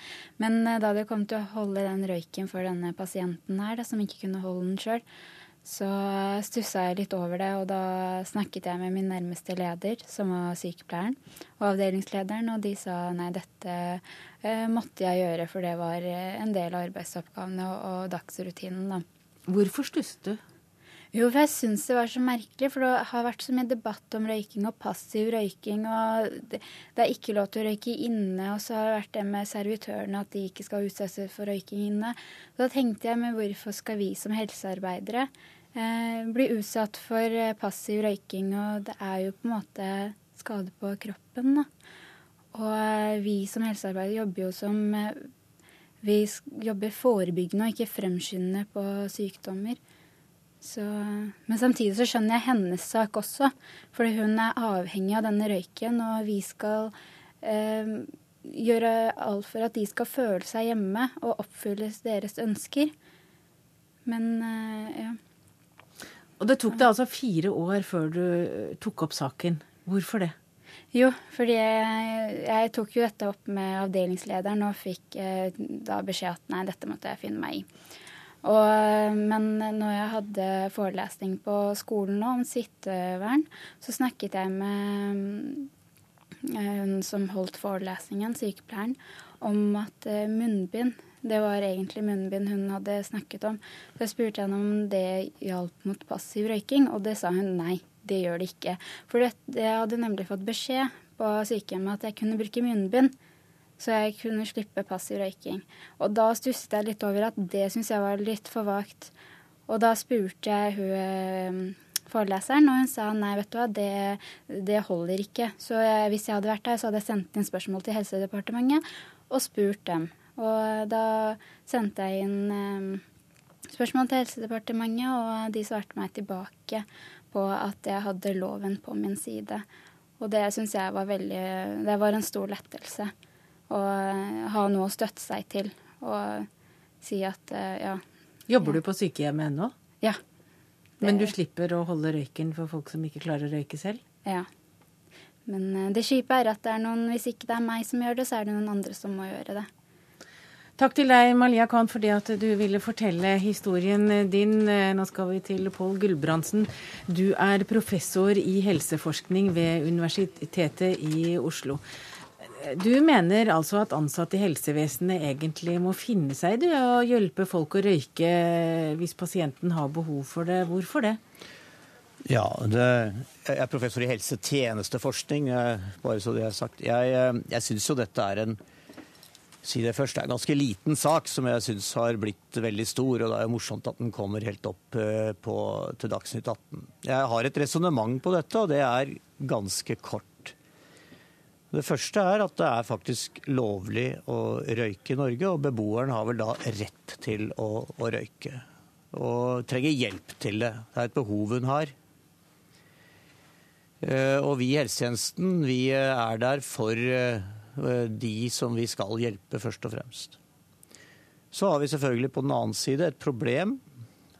Men eh, da det kom til å holde den røyken for denne pasienten her, da, som ikke kunne holde den sjøl, så stussa jeg litt over det, og da snakket jeg med min nærmeste leder, som var sykepleieren, og avdelingslederen, og de sa nei, dette eh, måtte jeg gjøre, for det var eh, en del av arbeidsoppgavene og, og dagsrutinen, da. Hvorfor stusset du? Jo, for jeg syns det var så merkelig, for det har vært så mye debatt om røyking og passiv røyking, og det, det er ikke lov til å røyke inne, og så har det vært det med servitørene, at de ikke skal utsettes for røyking inne. Da tenkte jeg, men hvorfor skal vi som helsearbeidere eh, bli utsatt for eh, passiv røyking, og det er jo på en måte skade på kroppen. Da. Og eh, vi som helsearbeider jobber jo som Vi jobber forebyggende og ikke fremskyndende på sykdommer. Så, men samtidig så skjønner jeg hennes sak også, fordi hun er avhengig av denne røyken, og vi skal eh, gjøre alt for at de skal føle seg hjemme og oppfylles deres ønsker. Men eh, ja. Og det tok deg altså fire år før du eh, tok opp saken. Hvorfor det? Jo, fordi jeg, jeg tok jo dette opp med avdelingslederen og fikk eh, da beskjed at nei, dette måtte jeg finne meg i. Og, eh, men når jeg hadde forelesning på skolen nå om sittevern, så snakket jeg med hun som holdt forelesningen, sykepleieren, om at munnbind det var egentlig munnbind hun hadde snakket om. Så jeg spurte henne om det hjalp mot passiv røyking, og det sa hun nei, det gjør det ikke. For jeg hadde nemlig fått beskjed på sykehjemmet at jeg kunne bruke munnbind. Så jeg kunne slippe passiv røyking. Og da stusset jeg litt over at det syntes jeg var litt for vagt. Og da spurte jeg hun eh, foreleseren, og hun sa nei, vet du hva, det, det holder ikke. Så jeg, hvis jeg hadde vært der, så hadde jeg sendt inn spørsmål til Helsedepartementet og spurt dem. Og da sendte jeg inn eh, spørsmål til Helsedepartementet, og de svarte meg tilbake på at jeg hadde loven på min side. Og det syns jeg var veldig Det var en stor lettelse å ha noe å støtte seg til og si at eh, ja. Jobber du på sykehjemmet ennå? Ja. Men du slipper å holde røyken for folk som ikke klarer å røyke selv? Ja. Men eh, det kjipe er at det er noen, hvis ikke det er meg som gjør det, så er det noen andre som må gjøre det. Takk til deg, Malia Khan, det at du ville fortelle historien din. Nå skal vi til Pål Gulbrandsen. Du er professor i helseforskning ved Universitetet i Oslo. Du mener altså at ansatte i helsevesenet egentlig må finne seg i å hjelpe folk å røyke hvis pasienten har behov for det. Hvorfor det? Ja, det, jeg er professor i helsetjenesteforskning, bare så det er sagt. Jeg, jeg syns jo dette er en si det først, det er en ganske liten sak som jeg syns har blitt veldig stor. Og det er jo morsomt at den kommer helt opp eh, på, til Dagsnytt 18. Jeg har et resonnement på dette, og det er ganske kort. Det første er at det er faktisk lovlig å røyke i Norge, og beboeren har vel da rett til å, å røyke. Og trenger hjelp til det. Det er et behov hun har. Eh, og vi i helsetjenesten vi er der for eh, Eh, de som vi skal hjelpe, først og fremst. Så har vi selvfølgelig på den annen side et problem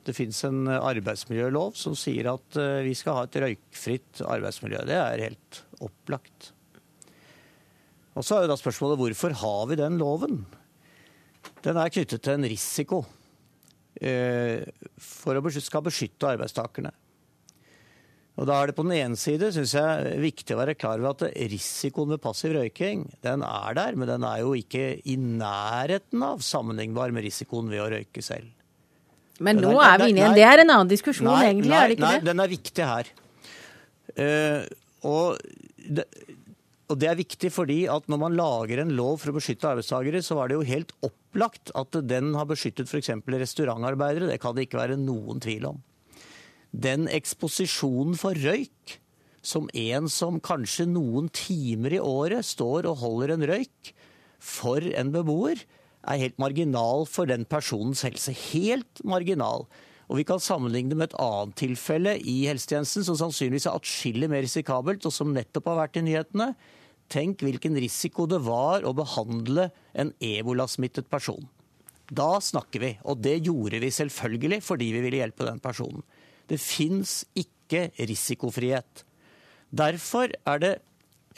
Det fins en arbeidsmiljølov som sier at eh, vi skal ha et røykfritt arbeidsmiljø. Det er helt opplagt. Og så er jo da spørsmålet hvorfor har vi den loven? Den er knyttet til en risiko eh, for å skal beskytte arbeidstakerne. Og da er det på den ene side synes jeg, viktig å være klar over at risikoen ved passiv røyking den er der, men den er jo ikke i nærheten av sammenlignbar med risikoen ved å røyke selv. Men nå er, vi inne i en Det er en annen diskusjon, nei, egentlig, nei, er det ikke nei, det? den er viktig her. Uh, og det, og det er viktig fordi at når man lager en lov for å beskytte arbeidstakere, så var det jo helt opplagt at den har beskyttet f.eks. restaurantarbeidere. Det kan det ikke være noen tvil om. Den eksposisjonen for røyk som en som kanskje noen timer i året står og holder en røyk for en beboer, er helt marginal for den personens helse. Helt marginal. Og Vi kan sammenligne det med et annet tilfelle i helsetjenesten som sannsynligvis er atskillig mer risikabelt, og som nettopp har vært i nyhetene. Tenk hvilken risiko det var å behandle en ebolasmittet person. Da snakker vi, og det gjorde vi selvfølgelig fordi vi ville hjelpe den personen. Det fins ikke risikofrihet. Derfor er det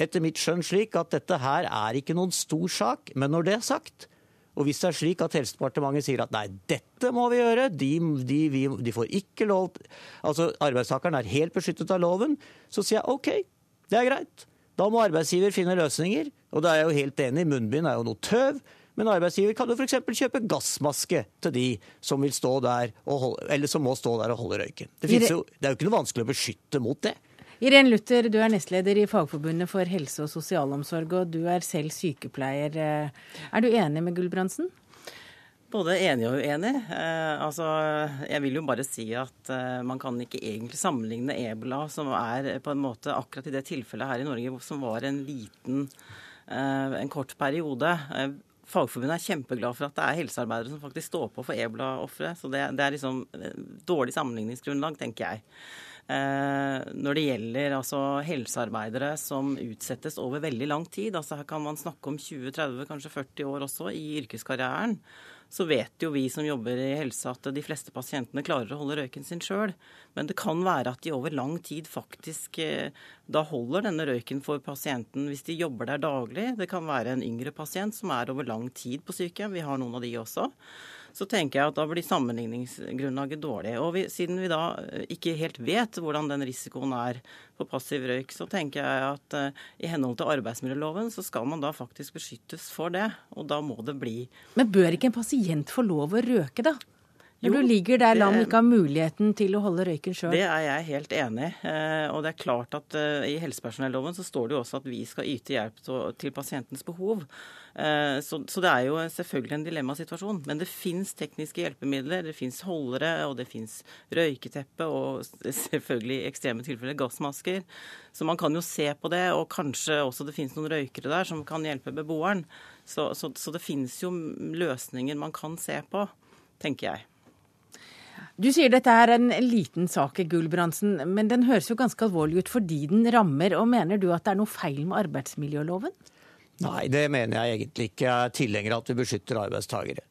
etter mitt skjønn slik at dette her er ikke noen stor sak. Men når det er sagt, og hvis det er slik at Helsedepartementet sier at nei, dette må vi gjøre, de, de, vi, de får ikke lov Altså arbeidstakeren er helt beskyttet av loven, så sier jeg OK, det er greit. Da må arbeidsgiver finne løsninger. Og da er jeg jo helt enig, munnbind er jo noe tøv. Men arbeidsgiver kan jo f.eks. kjøpe gassmaske til de som, vil stå der holde, eller som må stå der og holde røyken. Det, jo, det er jo ikke noe vanskelig å beskytte mot det. Irén Luther, du er nestleder i Fagforbundet for helse og sosialomsorg, og du er selv sykepleier. Er du enig med Gulbrandsen? Både enig og uenig. Eh, altså, jeg vil jo bare si at eh, man kan ikke egentlig sammenligne ebola, som er på en måte akkurat i det tilfellet her i Norge, som var en liten, eh, en kort periode. Eh, Fagforbundet er kjempeglad for at det er helsearbeidere som faktisk står på for ebolaofre. Så det, det, er liksom dårlig sammenligningsgrunnlag, tenker jeg. Eh, når det gjelder altså, helsearbeidere som utsettes over veldig lang tid, altså her kan man snakke om 20-30, kanskje 40 år også i yrkeskarrieren, så vet jo vi som jobber i helse at de fleste pasientene klarer å holde røyken sin sjøl. Men det kan være at de over lang tid faktisk eh, da holder denne røyken for pasienten hvis de jobber der daglig. Det kan være en yngre pasient som er over lang tid på sykehjem. Vi har noen av de også så tenker jeg at da blir sammenligningsgrunnlaget dårlig. Og vi, siden vi da eh, ikke helt vet hvordan den risikoen er for passiv røyk, så tenker jeg at uh, i henhold til arbeidsmiljøloven så skal man da faktisk beskyttes for det. Og da må det bli Men bør ikke en pasient få lov å røke, da? Når jo, du ligger der lam ikke har muligheten til å holde røyken sjøl. Det er jeg helt enig i. Eh, og det er klart at i helsepersonelloven så står det jo også at vi skal yte hjelp til pasientens behov. Eh, så, så, det er jo selvfølgelig en dilemmasituasjon. Men det fins tekniske hjelpemidler, det fins holdere, og det fins røyketeppe og selvfølgelig i ekstreme tilfeller gassmasker. Så man kan jo se på det, og kanskje også det fins noen røykere der som kan hjelpe beboeren. Så, så, så det fins jo løsninger man kan se på, tenker jeg. Du sier dette er en liten sak, Gulbrandsen, men den høres jo ganske alvorlig ut fordi den rammer. og Mener du at det er noe feil med arbeidsmiljøloven? Nei, det mener jeg egentlig ikke. Jeg er tilhenger av at vi beskytter arbeidstakere.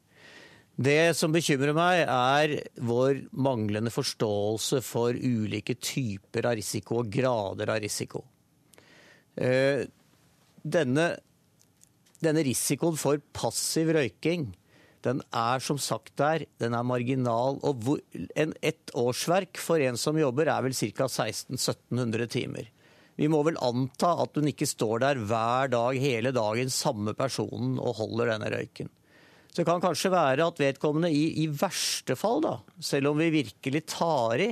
Det som bekymrer meg, er vår manglende forståelse for ulike typer av risiko og grader av risiko. Eh, denne, denne risikoen for passiv røyking den er som sagt der, den er marginal. Og en, et årsverk for en som jobber, er vel ca. 1600-1700 timer. Vi må vel anta at hun ikke står der hver dag hele dagen, samme personen, og holder denne røyken. Så det kan kanskje være at vedkommende i, i verste fall, da, selv om vi virkelig tar i,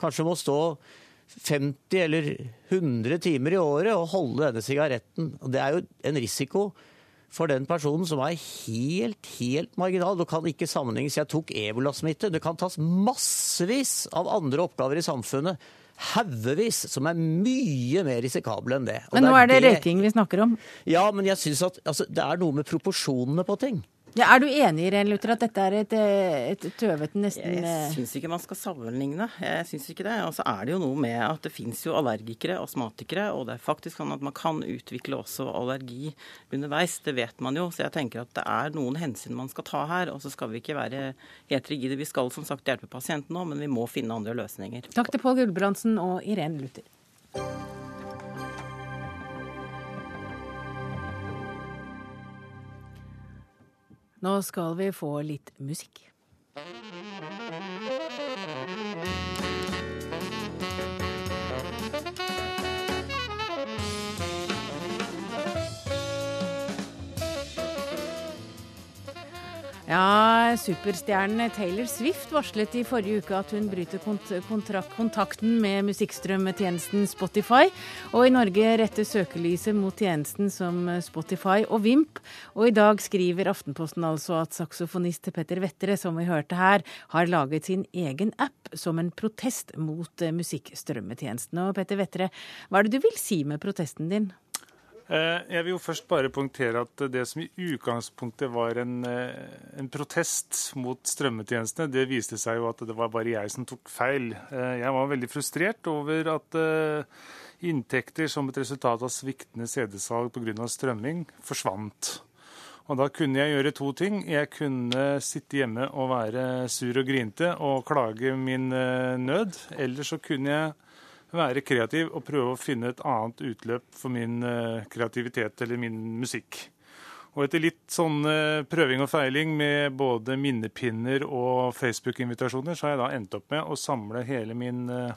kanskje må stå 50 eller 100 timer i året og holde denne sigaretten. Det er jo en risiko for den personen som er helt, helt marginal. Du kan ikke sammenlignes. Jeg tok ebolasmitte. Det kan tas massevis av andre oppgaver i samfunnet haugevis som er mye mer risikable enn det. Og men nå er det, det røyking vi snakker om? Ja, men jeg syns at altså, det er noe med proporsjonene på ting. Ja, er du enig i Luther, at dette er et, et tøvete nesten Jeg eh, syns ikke man skal sammenligne. Jeg synes ikke det. Og så er det jo noe med at det fins jo allergikere, astmatikere, og det er faktisk sånn at man kan utvikle også allergi underveis. Det vet man jo. Så jeg tenker at det er noen hensyn man skal ta her. Og så skal vi ikke være helt rigide. Vi skal som sagt hjelpe pasienten nå, men vi må finne andre løsninger. Takk til Pål Gulbrandsen og Irén Luther. Nå skal vi få litt musikk. Ja, superstjernen Taylor Swift varslet i forrige uke at hun bryter kont kontakten med musikkstrømmetjenesten Spotify. Og i Norge retter søkelyset mot tjenesten som Spotify og Vimp. Og i dag skriver Aftenposten altså at saksofonist Petter Vettere, som vi hørte her, har laget sin egen app som en protest mot musikkstrømmetjenesten. Og Petter Vettere, hva er det du vil si med protesten din? Eh, jeg vil jo først bare poengtere at det som i utgangspunktet var en, eh, en, protest mot strømmetjenestene, det viste seg jo at det var bare jeg som tok feil. Eh, jeg var veldig frustrert over at inntekter som et resultat av sviktende CD-salg pga. strømming forsvant. Og da kunne jeg gjøre to ting. Jeg kunne sitte hjemme og være sur og grinte og klage min nød. Eller så kunne jeg være kreativ og prøve å finne et annet utløp for min uh, kreativitet eller min musikk. Og etter litt sånn uh, prøving og feiling med både minnepinner og Facebook-invitasjoner, så har jeg da endt opp med å samle hele min uh,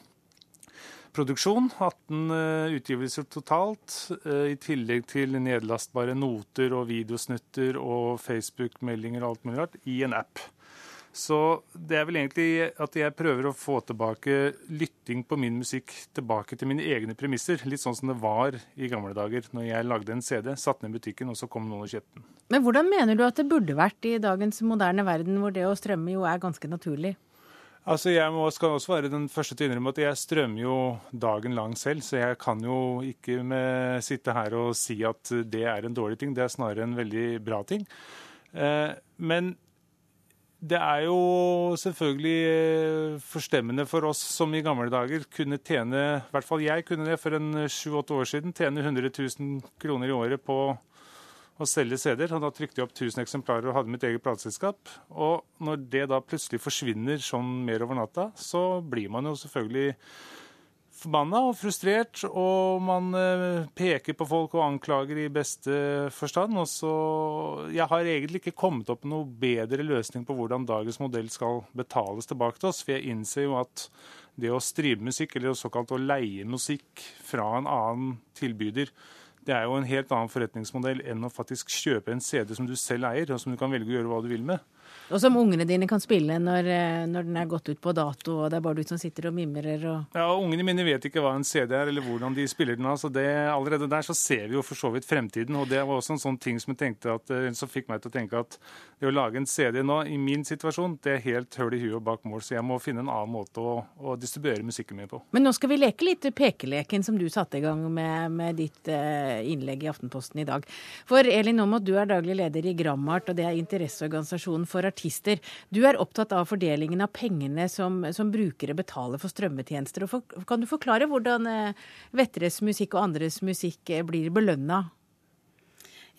produksjon. 18 utgivelser totalt, i tillegg til nedlastbare noter og videosnutter og Facebook-meldinger og alt mulig rart, i en app. Så det er vel egentlig at jeg prøver å få tilbake lytting på min musikk tilbake til mine egne premisser. Litt sånn som det var i gamle dager, når jeg lagde en CD, satte ned i butikken, og så kom noen og kjøpte den. Men hvordan mener du at det burde vært i dagens moderne verden, hvor det å strømme jo er ganske naturlig? Altså, Jeg må, skal også være den første til å innrømme at jeg strømmer jo dagen lang selv, så jeg kan jo ikke med, sitte her og si at det er en dårlig ting. Det er snarere en veldig bra ting. Eh, men det er jo selvfølgelig eh, forstemmende for oss som i gamle dager kunne tjene I hvert fall jeg kunne det for en sju-åtte år siden. Tjene 100 000 kroner i året på å selge CD-er. Da trykte jeg opp 1000 eksemplarer og hadde mitt eget plateselskap. Og når det da plutselig forsvinner sånn mer over natta, så blir man jo selvfølgelig forbanna og frustrert, og man eh, peker på folk og anklager i beste forstand. Og så Jeg har egentlig ikke kommet opp med noe bedre løsning på hvordan dagens modell skal betales tilbake til oss, for jeg innser jo at det å streame musikk, eller såkalt å leie musikk fra en annen tilbyder, det er jo en helt annen forretningsmodell enn å faktisk kjøpe en CD som du selv eier, og som du kan velge å gjøre hva du vil med. Og som ungene dine kan spille når, eh, når, den er gått ut på dato, og det er bare du som sitter og mimrer og Ja, ungene mine vet ikke hva en CD er, eller hvordan de spiller den av. Så det, allerede der så ser vi jo for så vidt fremtiden. Og det var også en sånn ting som, jeg at, eh, som fikk meg til å tenke at det å lage en CD nå, i min situasjon, det er helt høl i huet og bak mål. Så jeg må finne en annen måte å, å distribuere musikken min på. Men nå skal vi leke litt pekeleken som du satte i gang med, med ditt eh, innlegg i Aftenposten i dag. For Elin Aamodt, du er daglig leder i Grammart, og det er interesseorganisasjonen for artister. Du er opptatt av fordelingen av pengene som, som brukere betaler for strømmetjenester. For, kan du forklare hvordan eh, Vettres musikk og andres musikk eh, blir belønna?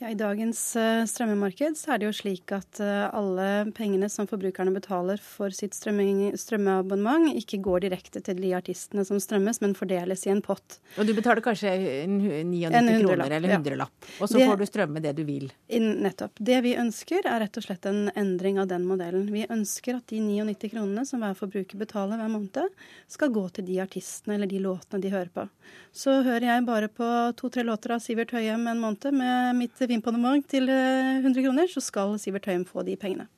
Ja, I dagens uh, strømmemarked så er det jo slik at uh, alle pengene som forbrukerne betaler for sitt strømmeabonnement, ikke går direkte til de artistene som strømmes, men fordeles i en pott. Og du betaler kanskje 99 kroner eller hundrelapp, ja. og så det, får du strømme det du vil? Nettopp. Det vi ønsker er rett og slett en endring av den modellen. Vi ønsker at de 99 kronene som hver forbruker betaler hver måned, skal gå til de artistene eller de låtene de hører på. Så hører jeg bare på to-tre låter av Sivert Høyem en måned med mitt Vinponement til 100 eh, kroner, så skal Sivert Høyem få de pengene.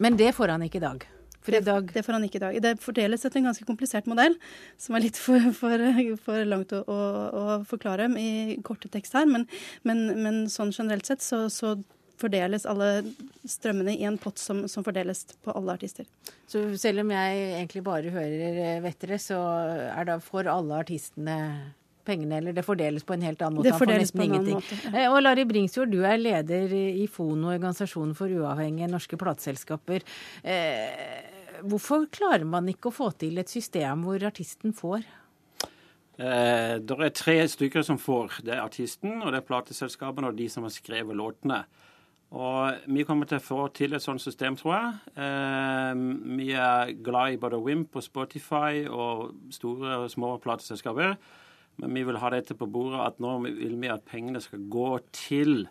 Men det får han ikke i dag? Det, det, får han ikke i dag. Det fordeles etter en ganske komplisert modell, som er litt for, for, for langt å, å, å, forklare i korte tekst her. Men, men, men sånn generelt sett så, så, fordeles alle strømmene i en pott som, som, fordeles på alle artister. Så selv om jeg egentlig bare hører Vettere, så er da for alle artistene pengene, eller det fordeles på en helt annen måte. Det fordeles på en annen måte. måte. Ja. Eh, Og Larry Bringsjord, du er leder i FONO, organisasjonen for uavhengige norske plateselskaper. Eh, hvorfor klarer man ikke å få til et system hvor artisten får? Eh, det er tre stykker som får. Det er artisten, og det er plateselskapene og de som har skrevet låtene. Og vi kommer til å få til et sånt system, tror jeg. Eh, vi er glad i både Wimp og Spotify og store og små plateselskaper. Men vi vil ha dette på bordet at nå vil vi at pengene skal gå til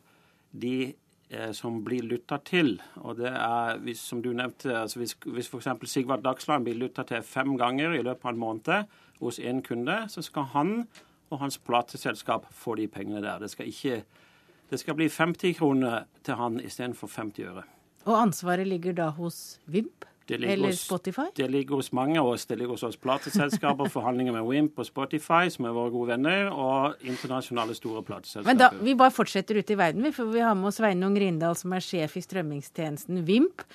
de eh, som blir lytta til. Og det er, som du nevnte, altså hvis, hvis f.eks. Sigvard Dagsland blir lytta til fem ganger i løpet av en måned hos én kunde, så skal han og hans plateselskap få de pengene der. Det skal, ikke, det skal bli 50 kroner til han istedenfor 50 øre. Og ansvaret ligger da hos Vimp? Det ligger Eller hos- Spotify? Det ligger hos mange av oss. Det ligger hos oss plateselskaper, forhandlinger med Wimp og Spotify, som er våre gode venner, og internasjonale store plateselskaper. Men da, Vi bare fortsetter ute i verden, vi, for vi har med oss Sveinung Rindal, som er sjef i strømmingstjenesten Vimp.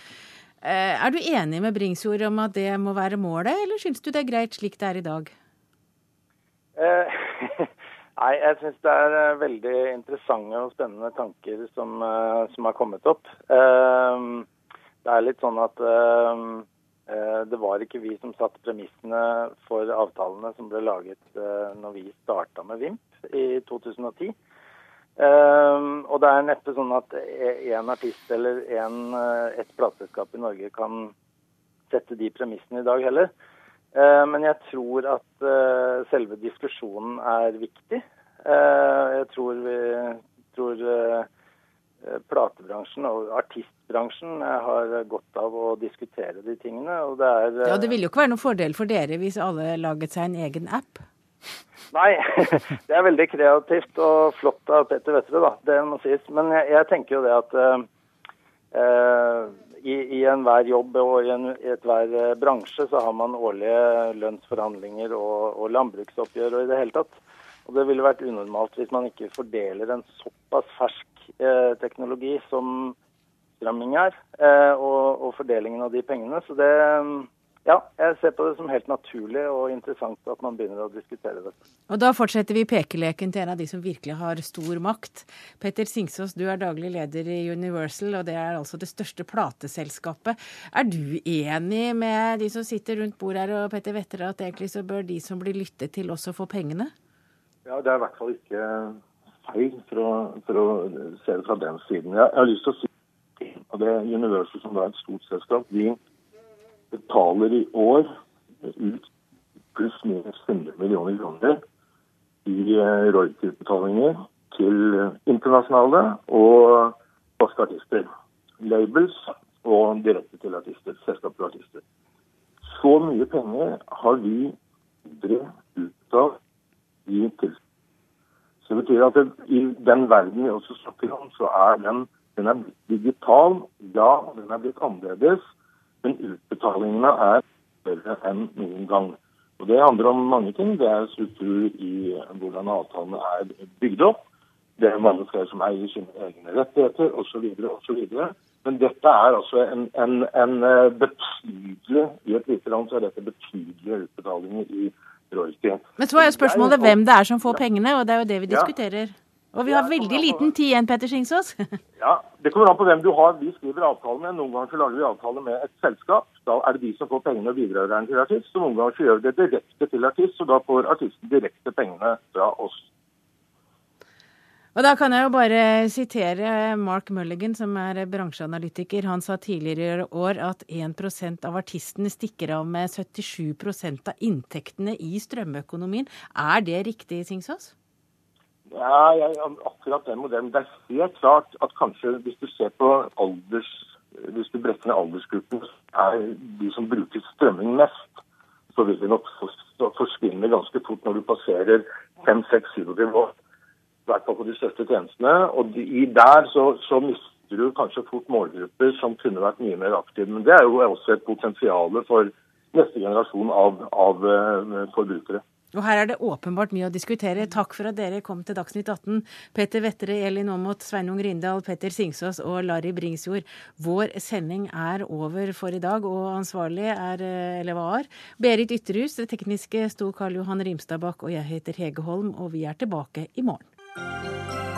Eh, Er du enig med Bringsjord om at det må være målet, eller syns du det er greit slik det er i dag? Eh, Nei, jeg syns det er eh, veldig interessante og spennende tanker som, eh, som har kommet opp. Eh, Det er litt sånn at eh, eh, det var ikke vi som satte premissene for avtalene som ble laget eh, når vi starta med Vimp i 2010. Eh, og det er neppe sånn at én artist eller en, et plateselskap i Norge kan sette de premissene i dag heller. Men jeg tror at selve diskusjonen er viktig. Jeg tror vi tror platebransjen og artistbransjen eh, har godt av å diskutere de tingene. Og det er eh, Ja, Det ville jo ikke være noen fordel for dere hvis alle laget seg en egen app. Nei, det er veldig kreativt og flott av Petter Vettere, da. Det må sies. Men jeg, jeg tenker jo det at eh, eh, i, i enhver jobb og i, en, i enhver eh, bransje så har man årlige lønnsforhandlinger og, og landbruksoppgjør og i det hele tatt. Og det ville vært unormalt hvis man ikke fordeler en såpass fersk eh, teknologi som strømming er, eh, og, og fordelingen av de pengene. Så det ja, jeg ser på det som helt naturlig og interessant at man begynner å diskutere dette. Og da fortsetter vi pekeleken til en av de som virkelig har stor makt. Petter Singsås, du er daglig leder i Universal, og det er altså det største plateselskapet. Er du enig med de som sitter rundt bordet her og Petter Vettere, at egentlig så bør de som blir lyttet til, også få pengene? Ja, Det er i hvert fall ikke feil for å, for å se det fra den siden. Jeg, jeg har lyst til å si og det er Universal, som er et stort selskap, de betaler i år ut pluss minus 100 millioner kroner i eh, royalty-utbetalinger til internasjonale og norske artister. Labels og direkte til artister, selskap til artister. Så mye penger har vi ut av i til. Så det betyr at det, i den verden vi også snakker om, så er den, den er digital. Ja, den er blitt annerledes, men utbetalingene er større enn noen gang. Og Det handler om mange ting. Det er struktur i hvordan avtalene er bygd opp. Det er mange flere som eier sine egne rettigheter osv. osv. Men dette er altså en, en, en eh, betydelig I et lite land så er dette betydelige utbetalinger i royalty. Men så er jo spørsmålet hvem det er som får pengene, og det er jo det vi diskuterer. Og vi har veldig liten tid igjen, Petter Singsås. Ja, Det kommer an på hvem du har. Vi skriver avtale med. Noen ganger så lager vi avtale med et selskap. Da er det de som får pengene og bidrageren til artist. Så noen ganger så gjør vi det direkte til artist, og da får artisten direkte pengene fra oss. Og da kan jeg jo bare sitere Mark Mulligan, som er bransjeanalytiker. Han sa tidligere i år at 1% av artistene stikker av med 77% av inntektene i strømøkonomien. Er det riktig, Singsås? Ja, jeg, akkurat den modellen. Det er helt klart at kanskje hvis du ser på alders Hvis du bretter ned aldersgruppen, er de som bruker strømming mest, så vil det nok forsvinne ganske fort når du passerer 5-6-27 år. I hvert fall på de største tjenestene. Og de, der så, så mister du kanskje fort målgrupper som kunne vært mye mer aktive. Men det er jo også et potensial for neste generasjon av, av eh, forbrukere. Og her er det åpenbart mye å diskutere. Takk for at dere kom til Dagsnytt 18. Petter Vettere, Elin Aamodt, Sveinung Rindal, Petter Singsås og Larry Bringsjord. Vår sending er over for i dag, og ansvarlig er, eh, eller var, Berit Ytterhus. Det tekniske sto Karl Johan Rimstad bak, og jeg heter Hege Holm, og vi er tilbake i morgen. Música